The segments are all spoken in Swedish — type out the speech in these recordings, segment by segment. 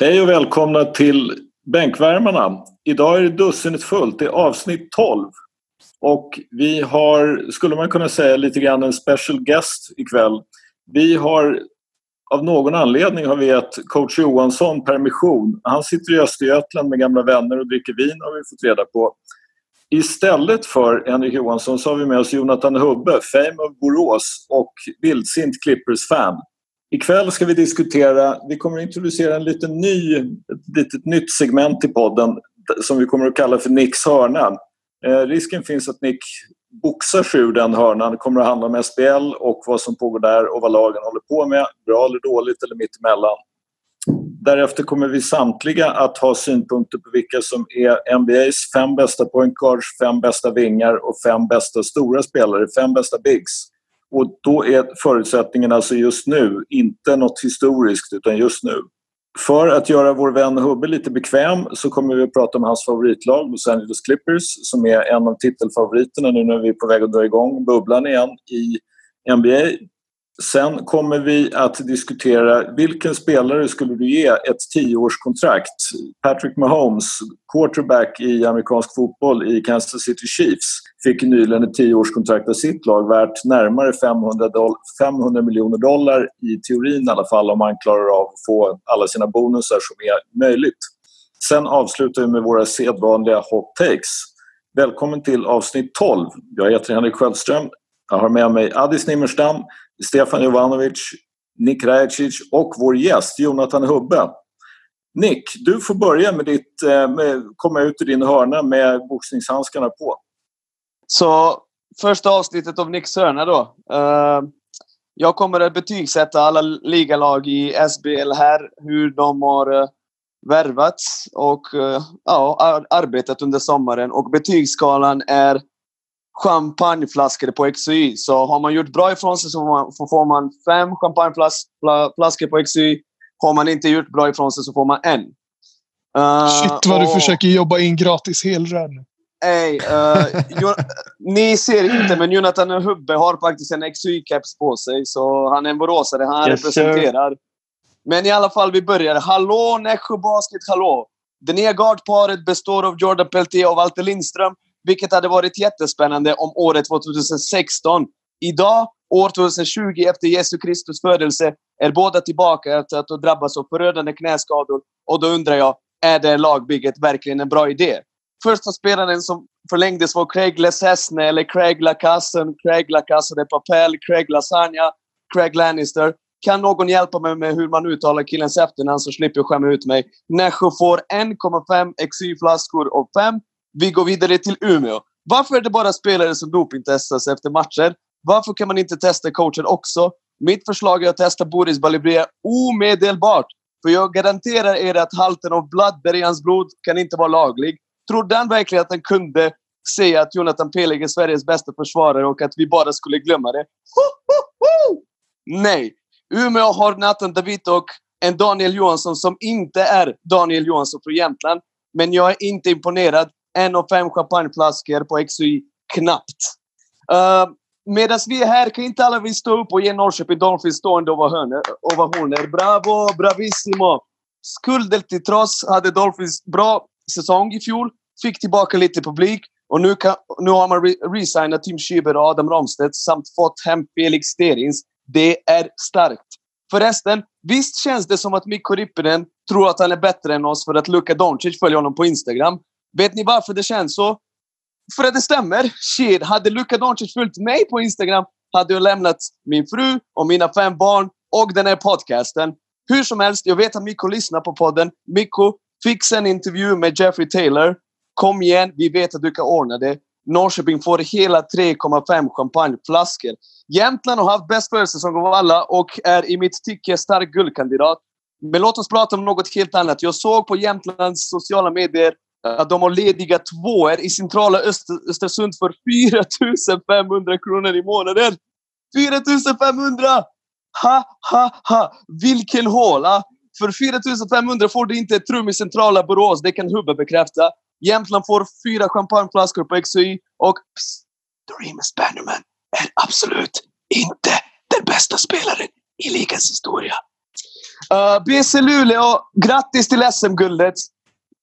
Hej och välkomna till Bänkvärmarna. Idag är det dussinet fullt. Det är avsnitt 12. Och vi har, skulle man kunna säga, lite grann en special guest ikväll. Vi har, av någon anledning har vi gett coach Johansson permission. Han sitter i Östergötland med gamla vänner och dricker vin har vi fått reda på. Istället för Henrik Johansson så har vi med oss Jonathan Hubbe, Fame of Borås och vildsint Clippers-fan. Ikväll ska vi diskutera, vi kommer att introducera en liten ny, ett litet nytt segment i podden som vi kommer att kalla för Nicks hörna. Eh, risken finns att Nick boxar sig ur den hörnan. Det kommer att handla om SBL och vad som pågår där och vad lagen håller på med. Bra eller dåligt eller mittemellan. Därefter kommer vi samtliga att ha synpunkter på vilka som är NBAs fem bästa point guards, fem bästa vingar och fem bästa stora spelare, fem bästa bigs. Och då är förutsättningen alltså just nu, inte något historiskt utan just nu. För att göra vår vän Hubbe lite bekväm så kommer vi att prata om hans favoritlag, Los Angeles Clippers, som är en av titelfavoriterna nu när vi är på väg att dra igång bubblan igen i NBA. Sen kommer vi att diskutera vilken spelare skulle du ge ett tioårskontrakt? Patrick Mahomes, quarterback i amerikansk fotboll i Kansas City Chiefs, fick nyligen ett tioårskontrakt av sitt lag värt närmare 500, 500 miljoner dollar i teorin i alla fall om han klarar av att få alla sina bonusar som är möjligt. Sen avslutar vi med våra sedvanliga hot takes. Välkommen till avsnitt 12. Jag heter Henrik Sköldström. Jag har med mig Addis Nimmerstam, Stefan Jovanovic, Nick Rajacic och vår gäst Jonathan Hubbe. Nick, du får börja med ditt eh, med, komma ut ur din hörna med boxningshandskarna på. Så första avsnittet av Nicks hörna då. Uh, jag kommer att betygsätta alla ligalag i SBL här, hur de har uh, värvats och uh, ja, arbetat under sommaren. Och betygsskalan är champagneflaskor på XY. Så har man gjort bra ifrån sig så får man, får man fem champagneflaskor på XY. Har man inte gjort bra ifrån sig så får man en. Uh, Shit vad och... du försöker jobba in gratis helrön. Ey, uh, ni ser inte, men Jonathan Hubbe har faktiskt en XY-keps på sig. Så han är en boråsare. Han yes, representerar. Sir. Men i alla fall, vi börjar. Hallå Nässjö Basket, hallå! Det nya guardparet består av Jordan Peltier och Walter Lindström vilket hade varit jättespännande om året 2016. Idag, år 2020, efter Jesu Kristus födelse, är båda tillbaka efter att ha drabbats av förödande knäskador. Och då undrar jag, är det lagbygget verkligen en bra idé? Första spelaren som förlängdes var Craig Lesesne, eller Craig Lacassen, Craig Lacasse de Papel, Craig Lasagna, Craig Lannister. Kan någon hjälpa mig med hur man uttalar killens efternamn så slipper jag skämma ut mig. Nässjö får 1,5 XY-flaskor av 5 vi går vidare till Umeå. Varför är det bara spelare som dopingtestas efter matcher? Varför kan man inte testa coachen också? Mitt förslag är att testa Boris Balibria omedelbart. För jag garanterar er att halten av bladder i hans blod kan inte vara laglig. Trodde han verkligen att han kunde säga att Jonathan Pelig är Sveriges bästa försvarare och att vi bara skulle glömma det? Ho, ho, ho! Nej! Umeå har Nathan David och en Daniel Johansson som inte är Daniel Johansson från Jämtland. Men jag är inte imponerad en och fem champagneflaskor på XY. Knappt. Uh, Medan vi är här kan inte alla vi stå upp och ge Norrköping Dolphins stående ovationer. Bravo, bravissimo! Skulder till trots hade Dolphins bra säsong i fjol. Fick tillbaka lite publik. Och nu, kan, nu har man re resignat Tim Schieber och Adam Ramstedt samt fått hem Felix Sterins. Det är starkt. Förresten, visst känns det som att Mikko Rippinen tror att han är bättre än oss för att Luka Doncic följer honom på Instagram. Vet ni varför det känns så? För att det stämmer. Shit, hade Luka Doncic följt mig på Instagram hade jag lämnat min fru och mina fem barn och den här podcasten. Hur som helst, jag vet att Mikko lyssnar på podden. Mikko, fixa en intervju med Jeffrey Taylor. Kom igen, vi vet att du kan ordna det. Norrköping får hela 3,5 champagneflaskor. Jämtland har haft bäst försäsong av alla och är i mitt tycke stark guldkandidat. Men låt oss prata om något helt annat. Jag såg på Jämtlands sociala medier att de har lediga tvåor i centrala Öster, Östersund för 4 500 kronor i månaden. 4 500! Ha, ha, ha! Vilken håla! För 4 500 får du inte ett rum i centrala Borås, det kan Hubbe bekräfta. Jämtland får fyra champagneflaskor på XY och psst, Doremus Bannerman är absolut inte den bästa spelaren i ligans historia. Uh, BC Luleå, grattis till SM-guldet.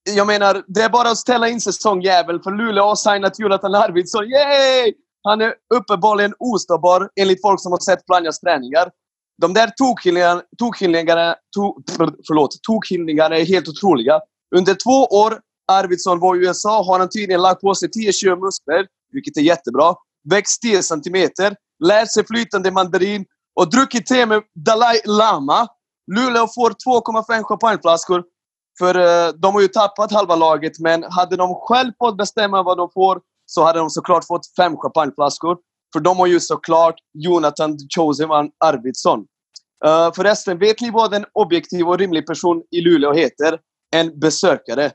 Jag menar, det är bara att ställa in säsongjävel för Luleå har signat Jonathan Arvidsson. Yay! Han är uppenbarligen ostoppbar enligt folk som har sett Planjas träningar. De där tokhyllningarna, to, förlåt, tokhyllningarna är helt otroliga. Under två år Arvidsson var i USA har han tydligen lagt på sig 10 kilo muskler, vilket är jättebra. Växt 10 centimeter, lärt sig flytande mandarin och druckit te med Dalai Lama. Luleå får 2,5 champagneflaskor. För eh, de har ju tappat halva laget, men hade de själv fått bestämma vad de får så hade de såklart fått fem champagneflaskor. För de har ju såklart Jonathan Choseman Arvidsson. Uh, förresten, vet ni vad en objektiv och rimlig person i Luleå heter? En besökare.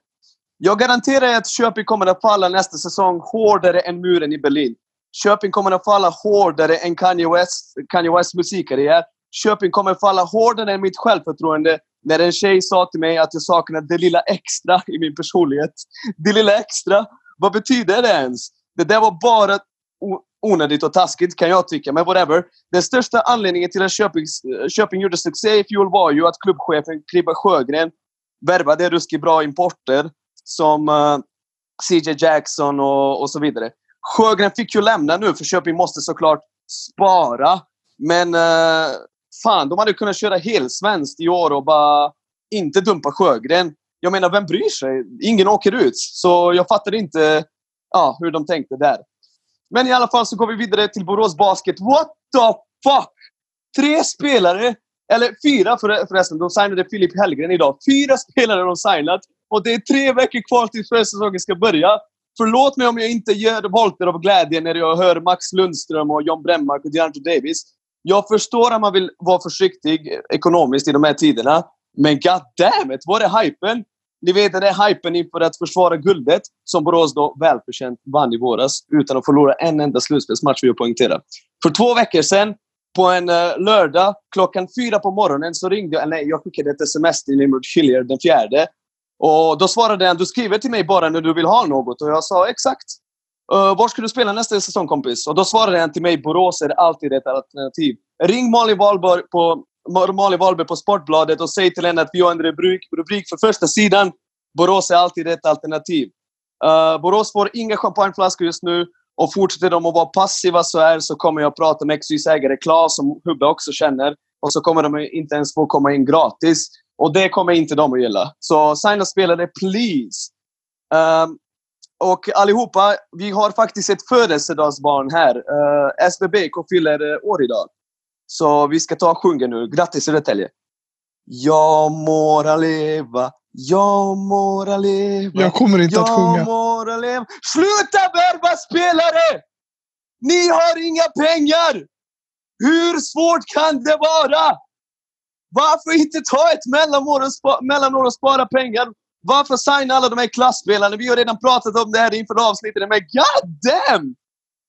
Jag garanterar att Köping kommer att falla nästa säsong hårdare än muren i Berlin. Köping kommer att falla hårdare än Kanye West, Kanye Wests musikkarriär. Köping kommer att falla hårdare än mitt självförtroende när en tjej sa till mig att jag saknar det lilla extra i min personlighet. Det lilla extra. Vad betyder det ens? Det där var bara onödigt och taskigt kan jag tycka, men whatever. Den största anledningen till att Köping, eh, Köping gjorde succé i fjol var ju att klubbchefen Kribbe Sjögren värvade ruskigt bra importer som eh, uh, CJ Jackson och, och så vidare. Sjögren fick ju lämna nu för Köping måste såklart spara. Men uh, fan, de hade kunnat köra helsvenskt i år och bara inte dumpa Sjögren. Jag menar, vem bryr sig? Ingen åker ut. Så jag fattar inte ja, hur de tänkte där. Men i alla fall så går vi vidare till Borås Basket. What the fuck? Tre spelare, eller fyra förresten. De signade Filip Hellgren idag. Fyra spelare de signat. Och det är tre veckor kvar tills försäsongen ska börja. Förlåt mig om jag inte gör volter av glädje när jag hör Max Lundström och John Bremmark och DeAndre Davis. Jag förstår att man vill vara försiktig ekonomiskt i de här tiderna. Men goddammit, var är hypen? Ni vet den där hypen inför att försvara guldet som Borås då välförtjänt vann i våras utan att förlora en enda slutspelsmatch, vill jag poängtera. För två veckor sedan, på en uh, lördag, klockan fyra på morgonen, så ringde jag... Nej, jag skickade ett sms till Nimrod Hillier den fjärde. Och då svarade han, du skriver till mig bara när du vill ha något. Och jag sa exakt. Uh, var ska du spela nästa säsong kompis? Och då svarade han till mig, Borås är alltid ett alternativ. Ring Malin Wahlberg på, Malin Wahlberg på Sportbladet och säg till henne att vi har en rubrik, rubrik för första sidan. Borås är alltid ett alternativ. Uh, Borås får inga champagneflaskor just nu. Och fortsätter de att vara passiva så här så kommer jag prata med XYs ägare Klas, som Hubbe också känner. Och så kommer de inte ens få komma in gratis. Och det kommer inte de att gilla. Så signa spelare, please! Um, och allihopa, vi har faktiskt ett födelsedagsbarn här. Uh, eh, SBBK fyller uh, år idag. Så vi ska ta och sjunga nu. Grattis Södertälje! Jag må leva, jag må leva. Jag kommer inte att sjunga. Jag må leva. Sluta värva spelare! Ni har inga pengar! Hur svårt kan det vara? Varför inte ta ett mellanår och, spa, mellanår och spara pengar? Varför signa alla de här klasspelarna? Vi har redan pratat om det här inför avsnittet. Men god damn!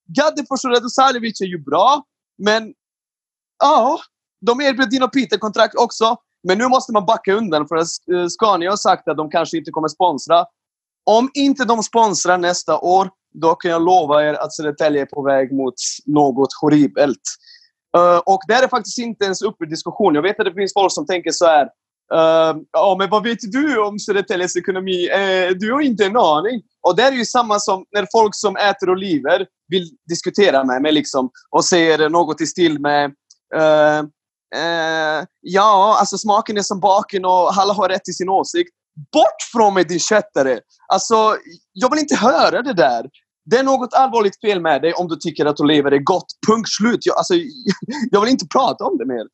Gadde Radosavljevic är ju bra, men ja, de erbjöd Dino Peter kontrakt också. Men nu måste man backa undan för att eh, Scania har sagt att de kanske inte kommer sponsra. Om inte de sponsrar nästa år, då kan jag lova er att Södertälje är på väg mot något horribelt. Uh, och det här är faktiskt inte ens uppe i diskussion. Jag vet att det finns folk som tänker så här. Uh, ja, men vad vet du om Södertäljes ekonomi? Uh, du har inte en aning. Och det är ju samma som när folk som äter oliver vill diskutera med mig liksom, och säger något i stil med eh, eh, Ja, alltså smaken är som baken och alla har rätt till sin åsikt. Bort från mig din köttare! Alltså, jag vill inte höra det där. Det är något allvarligt fel med dig om du tycker att oliver är gott. Punkt slut. Jag, alltså, jag vill inte prata om det mer.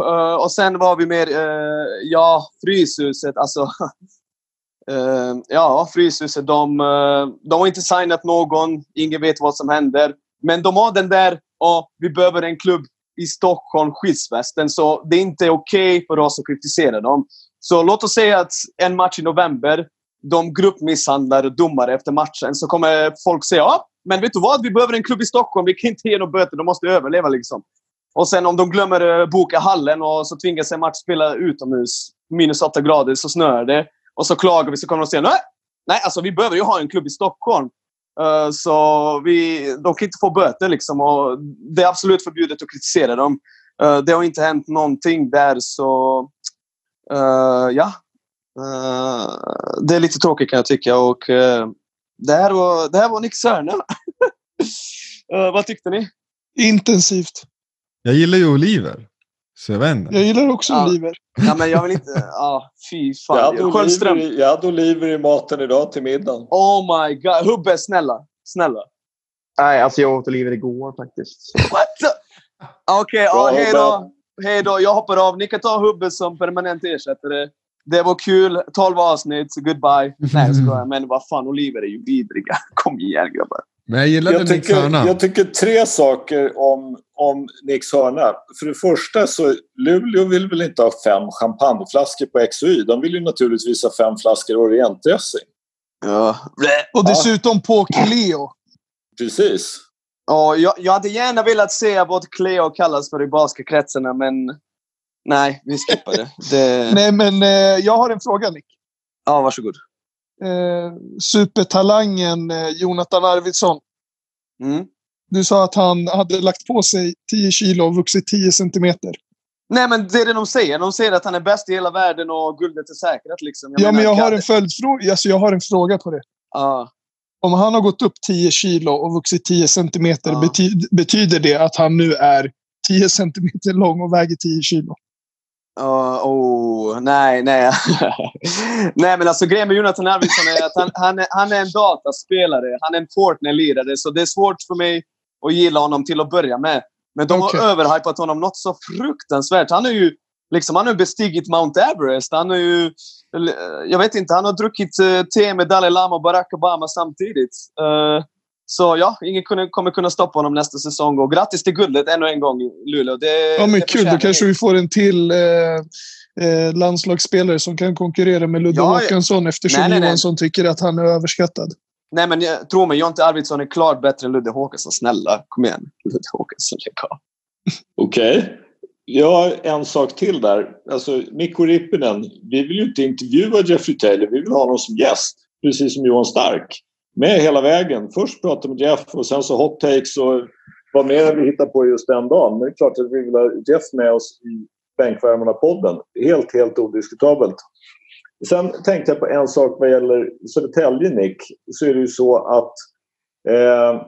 Uh, och sen var vi mer... Uh, ja, Fryshuset. Alltså, uh, ja, Fryshuset. De, de har inte signat någon. Ingen vet vad som händer. Men de har den där... och vi behöver en klubb i Stockholm, skyddsvästen. Så det är inte okej okay för oss att kritisera dem. Så låt oss säga att en match i november de gruppmisshandlar domare efter matchen så kommer folk säga ja, men vet du vad? Vi behöver en klubb i Stockholm. Vi kan inte ge dem böter. De måste överleva liksom. Och sen om de glömmer boka hallen och så tvingas en match spela utomhus, minus 8 grader, så snöar det. Och så klagar vi så kommer de säga nej, nej alltså vi behöver ju ha en klubb i Stockholm. Uh, så vi, de kan inte få böter liksom. Och det är absolut förbjudet att kritisera dem. uh, det har inte hänt någonting där så uh, ja. det är lite tråkigt kan jag tycka och det, här var, det här var Nick Sörna. vad tyckte ni? Intensivt. Jag gillar ju oliver. Så jag vet inte. Jag gillar också ja. oliver. Ja, men jag vill inte... Ja, fy fan. Jag hade, oliver, i, jag hade oliver i maten idag till middagen. Oh my god. Hubbe, snälla. Snälla. Nej, alltså jag åt oliver igår faktiskt. What Okej, okay, ja, hej då. Hej då. Jag hoppar av. Ni kan ta Hubbe som permanent ersättare. Det var kul. 12 avsnitt. Goodbye. Nej, jag skojar. Men vad fan, oliver är ju vidriga. Kom igen, grabbar. Men jag gillade jag Nicks hörna. Jag tycker tre saker om, om Nicks hörna. För det första så Luleå vill väl inte ha fem champagneflaskor på XOY. De vill ju naturligtvis ha fem flaskor orientdressing. Ja. Och dessutom på Cleo. Precis. Ja, jag, jag hade gärna velat se vad Cleo kallas för i basketkretsarna, men nej, vi skippar det. det... nej, men eh, jag har en fråga, Nick. Ja, varsågod eh, supertalangen eh, Jonathan Arvidsson. Mm. Du sa att han hade lagt på sig 10 kilo och vuxit 10 centimeter. Nej, men det är det de säger. De säger att han är bäst i hela världen och guldet är säkrat. Liksom. Jag ja, men jag har en följdfråga. Alltså, jag har en fråga på det. Ah. Om han har gått upp 10 kilo och vuxit 10 centimeter, ah. bety betyder det att han nu är 10 centimeter lång och väger 10 kilo? Uh, oh, nej, nej. nej, men alltså grejen med Jonathan Arvidsson är att han, han, är, han är en dataspelare. Han är en Fortnite-lirare, så det är svårt för mig att gilla honom till att börja med. Men de okay. har överhypat honom något så fruktansvärt. Han har ju liksom, han har bestigit Mount Everest. Han har ju... Jag vet inte, han har druckit uh, te med Dalai Lama och Barack Obama samtidigt. Uh, så ja, ingen kommer kunna stoppa honom nästa säsong. Och grattis till guldet ännu en gång, Luleå. Det, ja, men det kul. Då kanske vi får en till eh, eh, landslagsspelare som kan konkurrera med Ludde ja, Håkansson eftersom nej, nej, Johansson nej. tycker att han är överskattad. Nej, men jag, tro mig, Jonte Arvidsson är klart bättre än Ludde Håkansson. Snälla, kom igen. Ludde Håkansson, lägg av. Okej. Okay. Jag har en sak till där. Alltså, Mikko Rippinen, vi vill ju inte intervjua Jeffrey Taylor. Vi vill ha honom som gäst, precis som Johan Stark med hela vägen. Först pratade med Jeff och sen så hot takes och vad mer vi hittar på just den dagen. Men det är klart att vi vill ha Jeff med oss i Bänkvärmarna-podden. Helt, helt odiskutabelt. Sen tänkte jag på en sak vad gäller Södertälje, Nick. Så är det ju så att eh,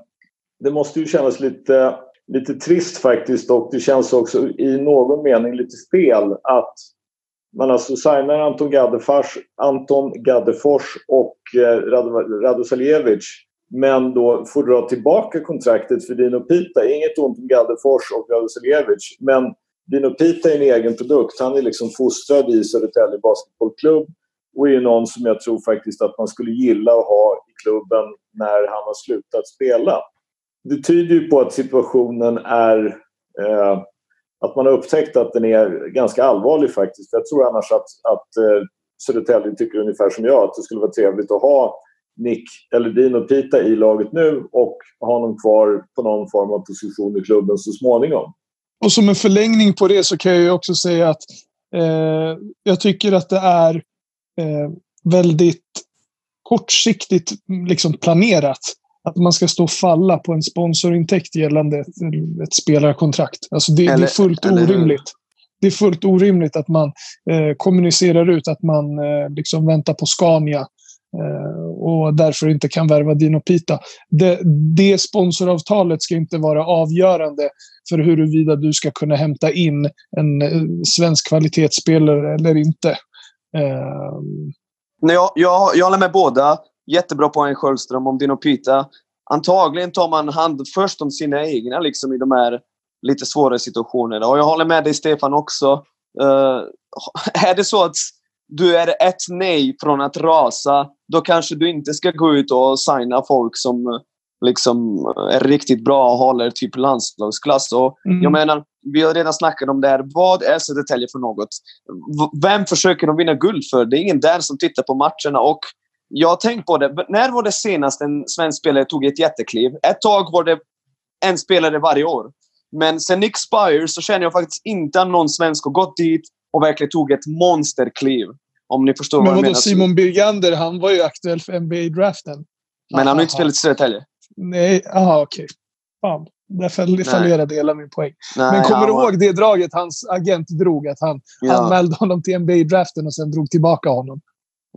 det måste ju kännas lite, lite trist faktiskt och det känns också i någon mening lite fel att man alltså signar Anton Gaddefors, Anton Gaddefors och eh, Radosaljevic men då får dra tillbaka kontraktet för Dino Pita. Inget ont om Gaddefors och Radosaljevic men Dino Pita är en egen produkt. Han är liksom fostrad i Södertälje Basketbollklubb och är någon som jag tror faktiskt att man skulle gilla att ha i klubben när han har slutat spela. Det tyder ju på att situationen är eh, att man har upptäckt att den är ganska allvarlig faktiskt. Jag tror annars att, att eh, Södertälje tycker ungefär som jag att det skulle vara trevligt att ha Nick eller Dino Pita i laget nu och ha honom kvar på någon form av position i klubben så småningom. Och som en förlängning på det så kan jag också säga att eh, jag tycker att det är eh, väldigt kortsiktigt liksom planerat att man ska stå och falla på en sponsorintäkt gällande ett, ett spelarkontrakt. Alltså det, eller, det är fullt orimligt. Det är fullt orimligt att man eh, kommunicerar ut att man eh, liksom väntar på Scania eh, och därför inte kan värva Dino Pita. Det, det sponsoravtalet ska inte vara avgörande för huruvida du ska kunna hämta in en eh, svensk kvalitetsspelare eller inte. Eh, Nej, jag, jag, jag håller med båda. Jättebra poäng Sköldström om Dino Pita. Antagligen tar man hand först om sina egna liksom, i de här lite svåra situationerna. Och jag håller med dig Stefan också. Uh, är det så att du är ett nej från att rasa, då kanske du inte ska gå ut och signa folk som liksom är riktigt bra och håller typ landslagsklass. Och mm. Jag menar, vi har redan snackat om det här. Vad är Södertälje för något? Vem försöker de vinna guld för? Det är ingen där som tittar på matcherna. Och jag har tänkt på det. När var det senast en svensk spelare tog ett jättekliv? Ett tag var det en spelare varje år. Men sen Nick Spire så känner jag faktiskt inte att någon svensk har gått dit och verkligen tog ett monsterkliv. Om ni förstår Men vad jag menar. Simon Birgander, han var ju aktuell för NBA-draften. Men han har inte spelat i Södertälje. Nej, aha okej. Okay. Där fall- fallerade hela min poäng. Nej, Men kommer du var- ihåg det draget hans agent drog? Att han Ja. anmälde honom till NBA-draften och sen drog tillbaka honom.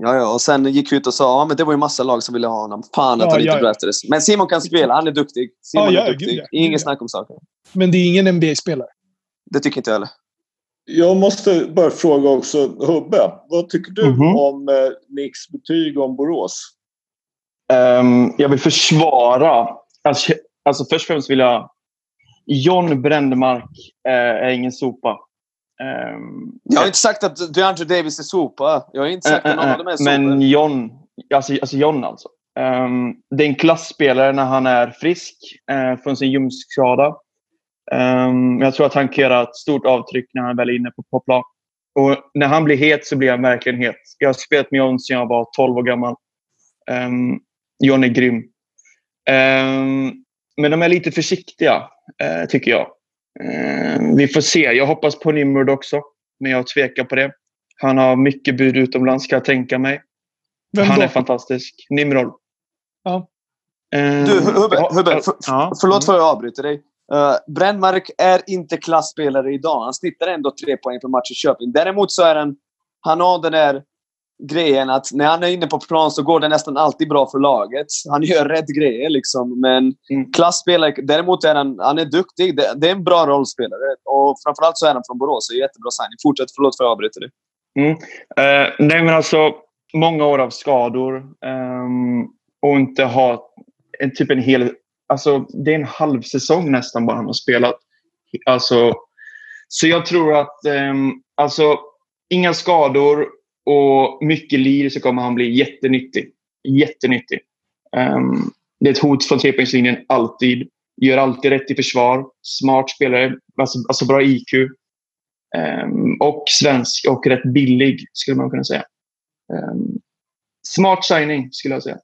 Ja, ja, och sen gick vi ut och sa ja, men det var ju massa lag som ville ha honom. Fan att Ja, han inte ja, draftades. Men Simon kan spela. Han är duktig. Simon Ja, ja, är duktig. gud, ja. snack om saken. Men det är ingen NBA-spelare. Det tycker inte jag heller. Jag måste bara fråga också Hubbe. Vad tycker du Mhm. om eh, Nicks betyg om Borås? Ehm, jag vill försvara. Alltså, alltså först och främst vill jag... John Brändmark eh, är ingen sopa. Ehm, Jag har inte sagt att DeAndre Davis är sopa. Jag har inte sagt att någon av dem är sopor. Men John, alltså, alltså John alltså. Ehm, det är en klassspelare när han är frisk uh, från sin ljumskskada. Ehm, jag tror att han kan göra ett stort avtryck när han väl är inne på, på plan. Och när han blir het så blir han verkligen het. Jag har spelat med John sedan jag var 12 år gammal. Um, John är grym. Ehm, men de är lite försiktiga, eh, tycker jag. Ehm, vi får se. Jag hoppas på Nimrod också, men jag tvekar på det. Han har mycket bud utomlands, kan jag tänka mig. Vem han då? är fantastisk. Nimrod. Ja. Ehm, Du, Hubbe, ja, Hubbe för, ja. förlåt för att jag avbryter dig. Uh, Brännmark är inte klassspelare idag. Han snittar ändå tre poäng per match i Köping. Däremot så är han... Han har den där grejen att när han är inne på plan så går det nästan alltid bra för laget. Han gör rätt grejer liksom. Men Mm. klassspelare... Däremot är han, han är duktig. Det, det är en bra rollspelare. Och framförallt så är han från Borås. Så jättebra signing. Fortsätt. Förlåt för att jag avbryter dig. Eh, nej, men alltså många år av skador ehm, och inte ha en, typ en hel... Alltså, det är en halv säsong nästan bara han har spelat. Alltså, så jag tror att ehm, alltså, inga skador och mycket lir så kommer han bli jättenyttig. Jättenyttig. Um, det är ett hot från trepoängslinjen alltid. Gör alltid rätt i försvar. Smart spelare. Alltså, alltså bra IQ. Um, ehm, och svensk och rätt billig skulle man kunna säga. Um, smart signing skulle jag säga.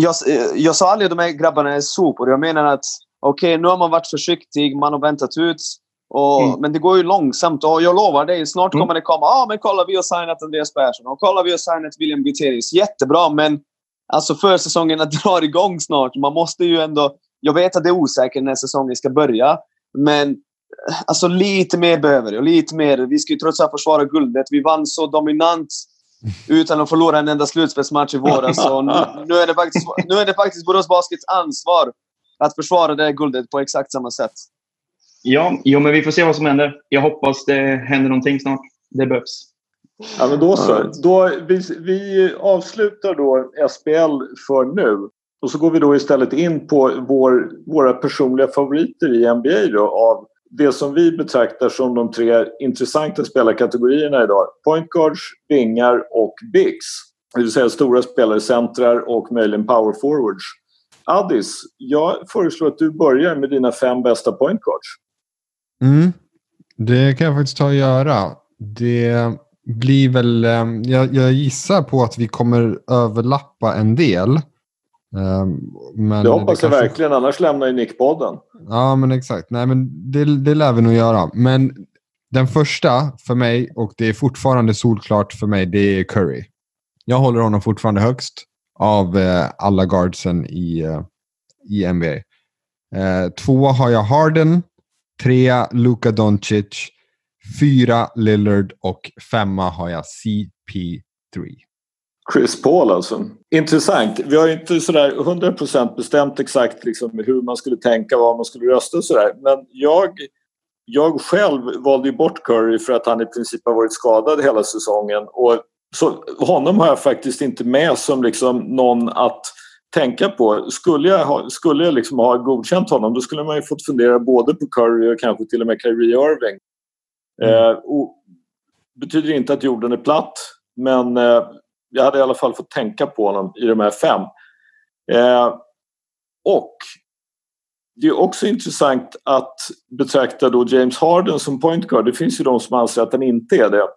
Jag, eh, jag sa aldrig att de här grabbarna är sopor. Jag menar att okej, nu har man varit försiktig, man har väntat ut. Och, Mm. Men det går ju långsamt och jag lovar dig, snart Mm. kommer det komma. Ah, men kolla vi har signat Andreas Persson och kolla vi har signat William Gutierrez. Jättebra, men alltså försäsongerna drar igång snart. Man måste ju ändå... Jag vet att det är osäkert när säsongen ska börja, men eh, alltså lite mer behöver jag. Lite mer. Vi ska ju trots allt försvara guldet. Vi vann så dominant utan att förlora en enda slutspelsmatch i våras. Så nu, nu, är det faktiskt, nu är det faktiskt Borås Baskets ansvar att försvara det här guldet på exakt samma sätt. Ja, jo, men vi får se vad som händer. Jag hoppas det händer någonting snart. Det behövs. Ja, men då så. Då, vi, vi avslutar då SPL för nu. Och så går vi då istället in på vår, våra personliga favoriter i NBA då, av det som vi betraktar som de tre intressanta spelarkategorierna idag. Point guards, vingar och bigs. Det vill säga stora spelare, centrar och möjligen power forwards. Addis, jag föreslår att du börjar med dina fem bästa point guards. Mm. Det kan jag faktiskt ta och göra. Det blir väl... eh, Jag, jag gissar på att vi kommer överlappa en del. Eh, Men Det hoppas jag kanske- verkligen, annars lämnar ju Nick podden. Ja, men exakt. Nej, men det, det lär vi nog göra. Men den första för mig, och det är fortfarande solklart för mig, det är Curry. Jag håller honom fortfarande högst av eh, alla guardsen i, i NBA. Eh, två har jag Harden, Trea Luka Doncic, fyra Lillard och femma har jag CP3. Chris Paul alltså. Intressant. Vi har ju inte sådär 100% bestämt exakt liksom hur man skulle tänka, vad man skulle rösta och sådär. Men jag, jag själv valde ju bort Curry för att han i princip har varit skadad hela säsongen. Och så honom har jag faktiskt inte med som liksom någon att tänka på. Skulle jag, ha, skulle jag liksom ha godkänt honom då skulle man ju fått fundera både på Curry och kanske till och med Kyrie Irving. Eh, och, betyder inte att jorden är platt men eh, jag hade i alla fall fått tänka på honom i de här fem. Eh, och det är också intressant att betrakta då James Harden som point guard. Det finns ju de som anser att han inte är det.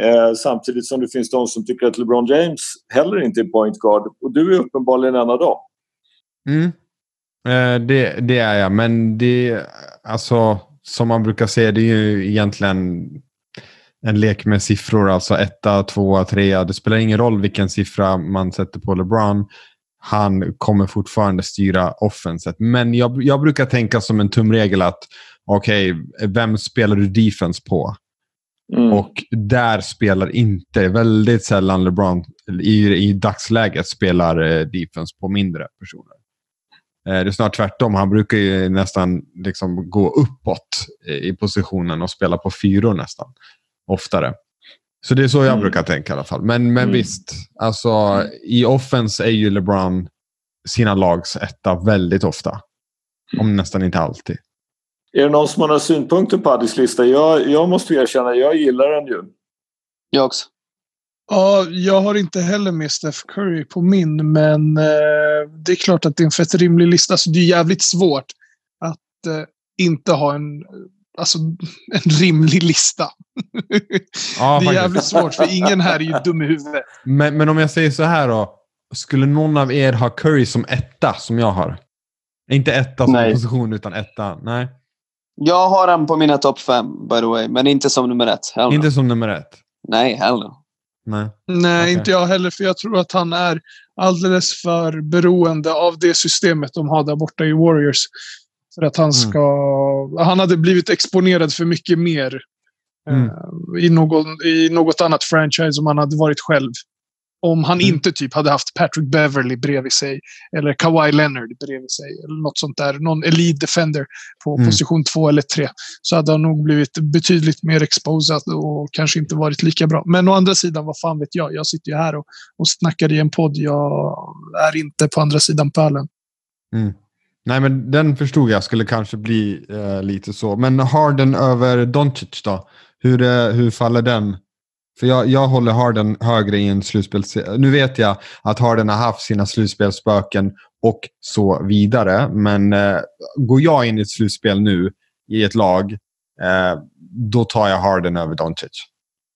Eh, samtidigt som det finns de som tycker att LeBron James heller inte är point guard. Och du är uppenbarligen en av dem. Mm. Eh, det, det är jag, men det alltså som man brukar säga, det är ju egentligen en lek med siffror. Alltså etta, tvåa, trea. Det spelar ingen roll vilken siffra man sätter på LeBron. han kommer fortfarande styra offenset. Men jag, jag brukar tänka som en tumregel att okej, okay, vem spelar du defense på? Mm. Och där spelar inte, väldigt sällan LeBron i, i dagsläget spelar eh, defense på mindre personer. Eh, det är snart tvärtom. Han brukar ju nästan liksom gå uppåt i positionen och spela på fyror nästan. Oftare. Så det är så jag mm. brukar tänka i alla fall. Men, men mm. visst, alltså, i offense är ju LeBron sina lags etta väldigt ofta. Om nästan inte alltid. Är det någon som har några synpunkter på Addis lista? Jag, jag måste erkänna, jag gillar den ju. Jag också. Ja, jag har inte heller med Steph Curry på min, men eh, det är klart att det är en fett rimlig lista. Så det är jävligt svårt att eh, inte ha en, alltså, en rimlig lista. Ja, det är jävligt svårt, för ingen här är ju dum i huvudet. Men, men om jag säger så här då. Skulle någon av er ha Curry som etta, som jag har? Inte etta som Nej. position, utan etta. Nej. Jag har han på mina topp fem, by the way. Men inte som nummer ett. Hell inte som nummer ett? Nej, heller. Nej, Nej okay. inte jag heller. För jag tror att han är alldeles för beroende av det systemet de har där borta i Warriors. För att han mm. ska... Mm. Han hade blivit exponerad för mycket mer mm. uh, i, någon, i något annat franchise om han hade varit själv. Om han mm. inte typ hade haft Patrick Beverly bredvid sig. Eller Kawhi Leonard bredvid sig. Eller något sånt där. Någon elite defender på mm. position två eller tre. Så hade han nog blivit betydligt mer exposad och kanske inte varit lika bra. Men å andra sidan, vad fan vet jag? Jag sitter ju här och, och snackar i en podd. Jag är inte på andra sidan pölen. Mm. Nej, men den förstod jag skulle kanske bli eh, lite så. Men Harden över Doncic då? Hur, eh, hur faller den för jag, jag håller Harden högre i en slutspel. Nu vet jag att Harden har haft sina slutspelsspöken och så vidare. Men eh, går jag in i ett slutspel nu i ett lag, eh, då tar jag Harden över Doncic.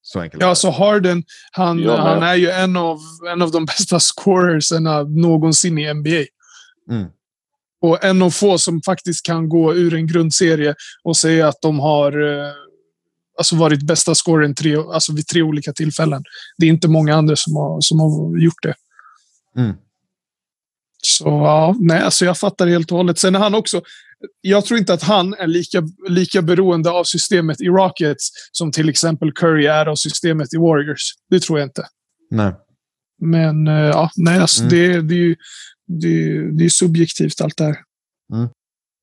Så enkelt. Ja, så Harden, han, han är ju en av, en av de bästa scorerserna någonsin i NBA. Mm. Och en av få som faktiskt kan gå ur en grundserie och säga att de har eh, alltså varit bästa scoren tre, alltså vid tre olika tillfällen. Det är inte många andra som har, som har gjort det. Mm. Så ja, nej, alltså jag fattar helt och hållet. Sen är han också. Jag tror inte att han är lika, lika beroende av systemet i Rockets som till exempel Curry är av systemet i Warriors. Det tror jag inte. Nej. Men eh, ja, nej, alltså mm. det, det, det, det är subjektivt allt det här. Mm.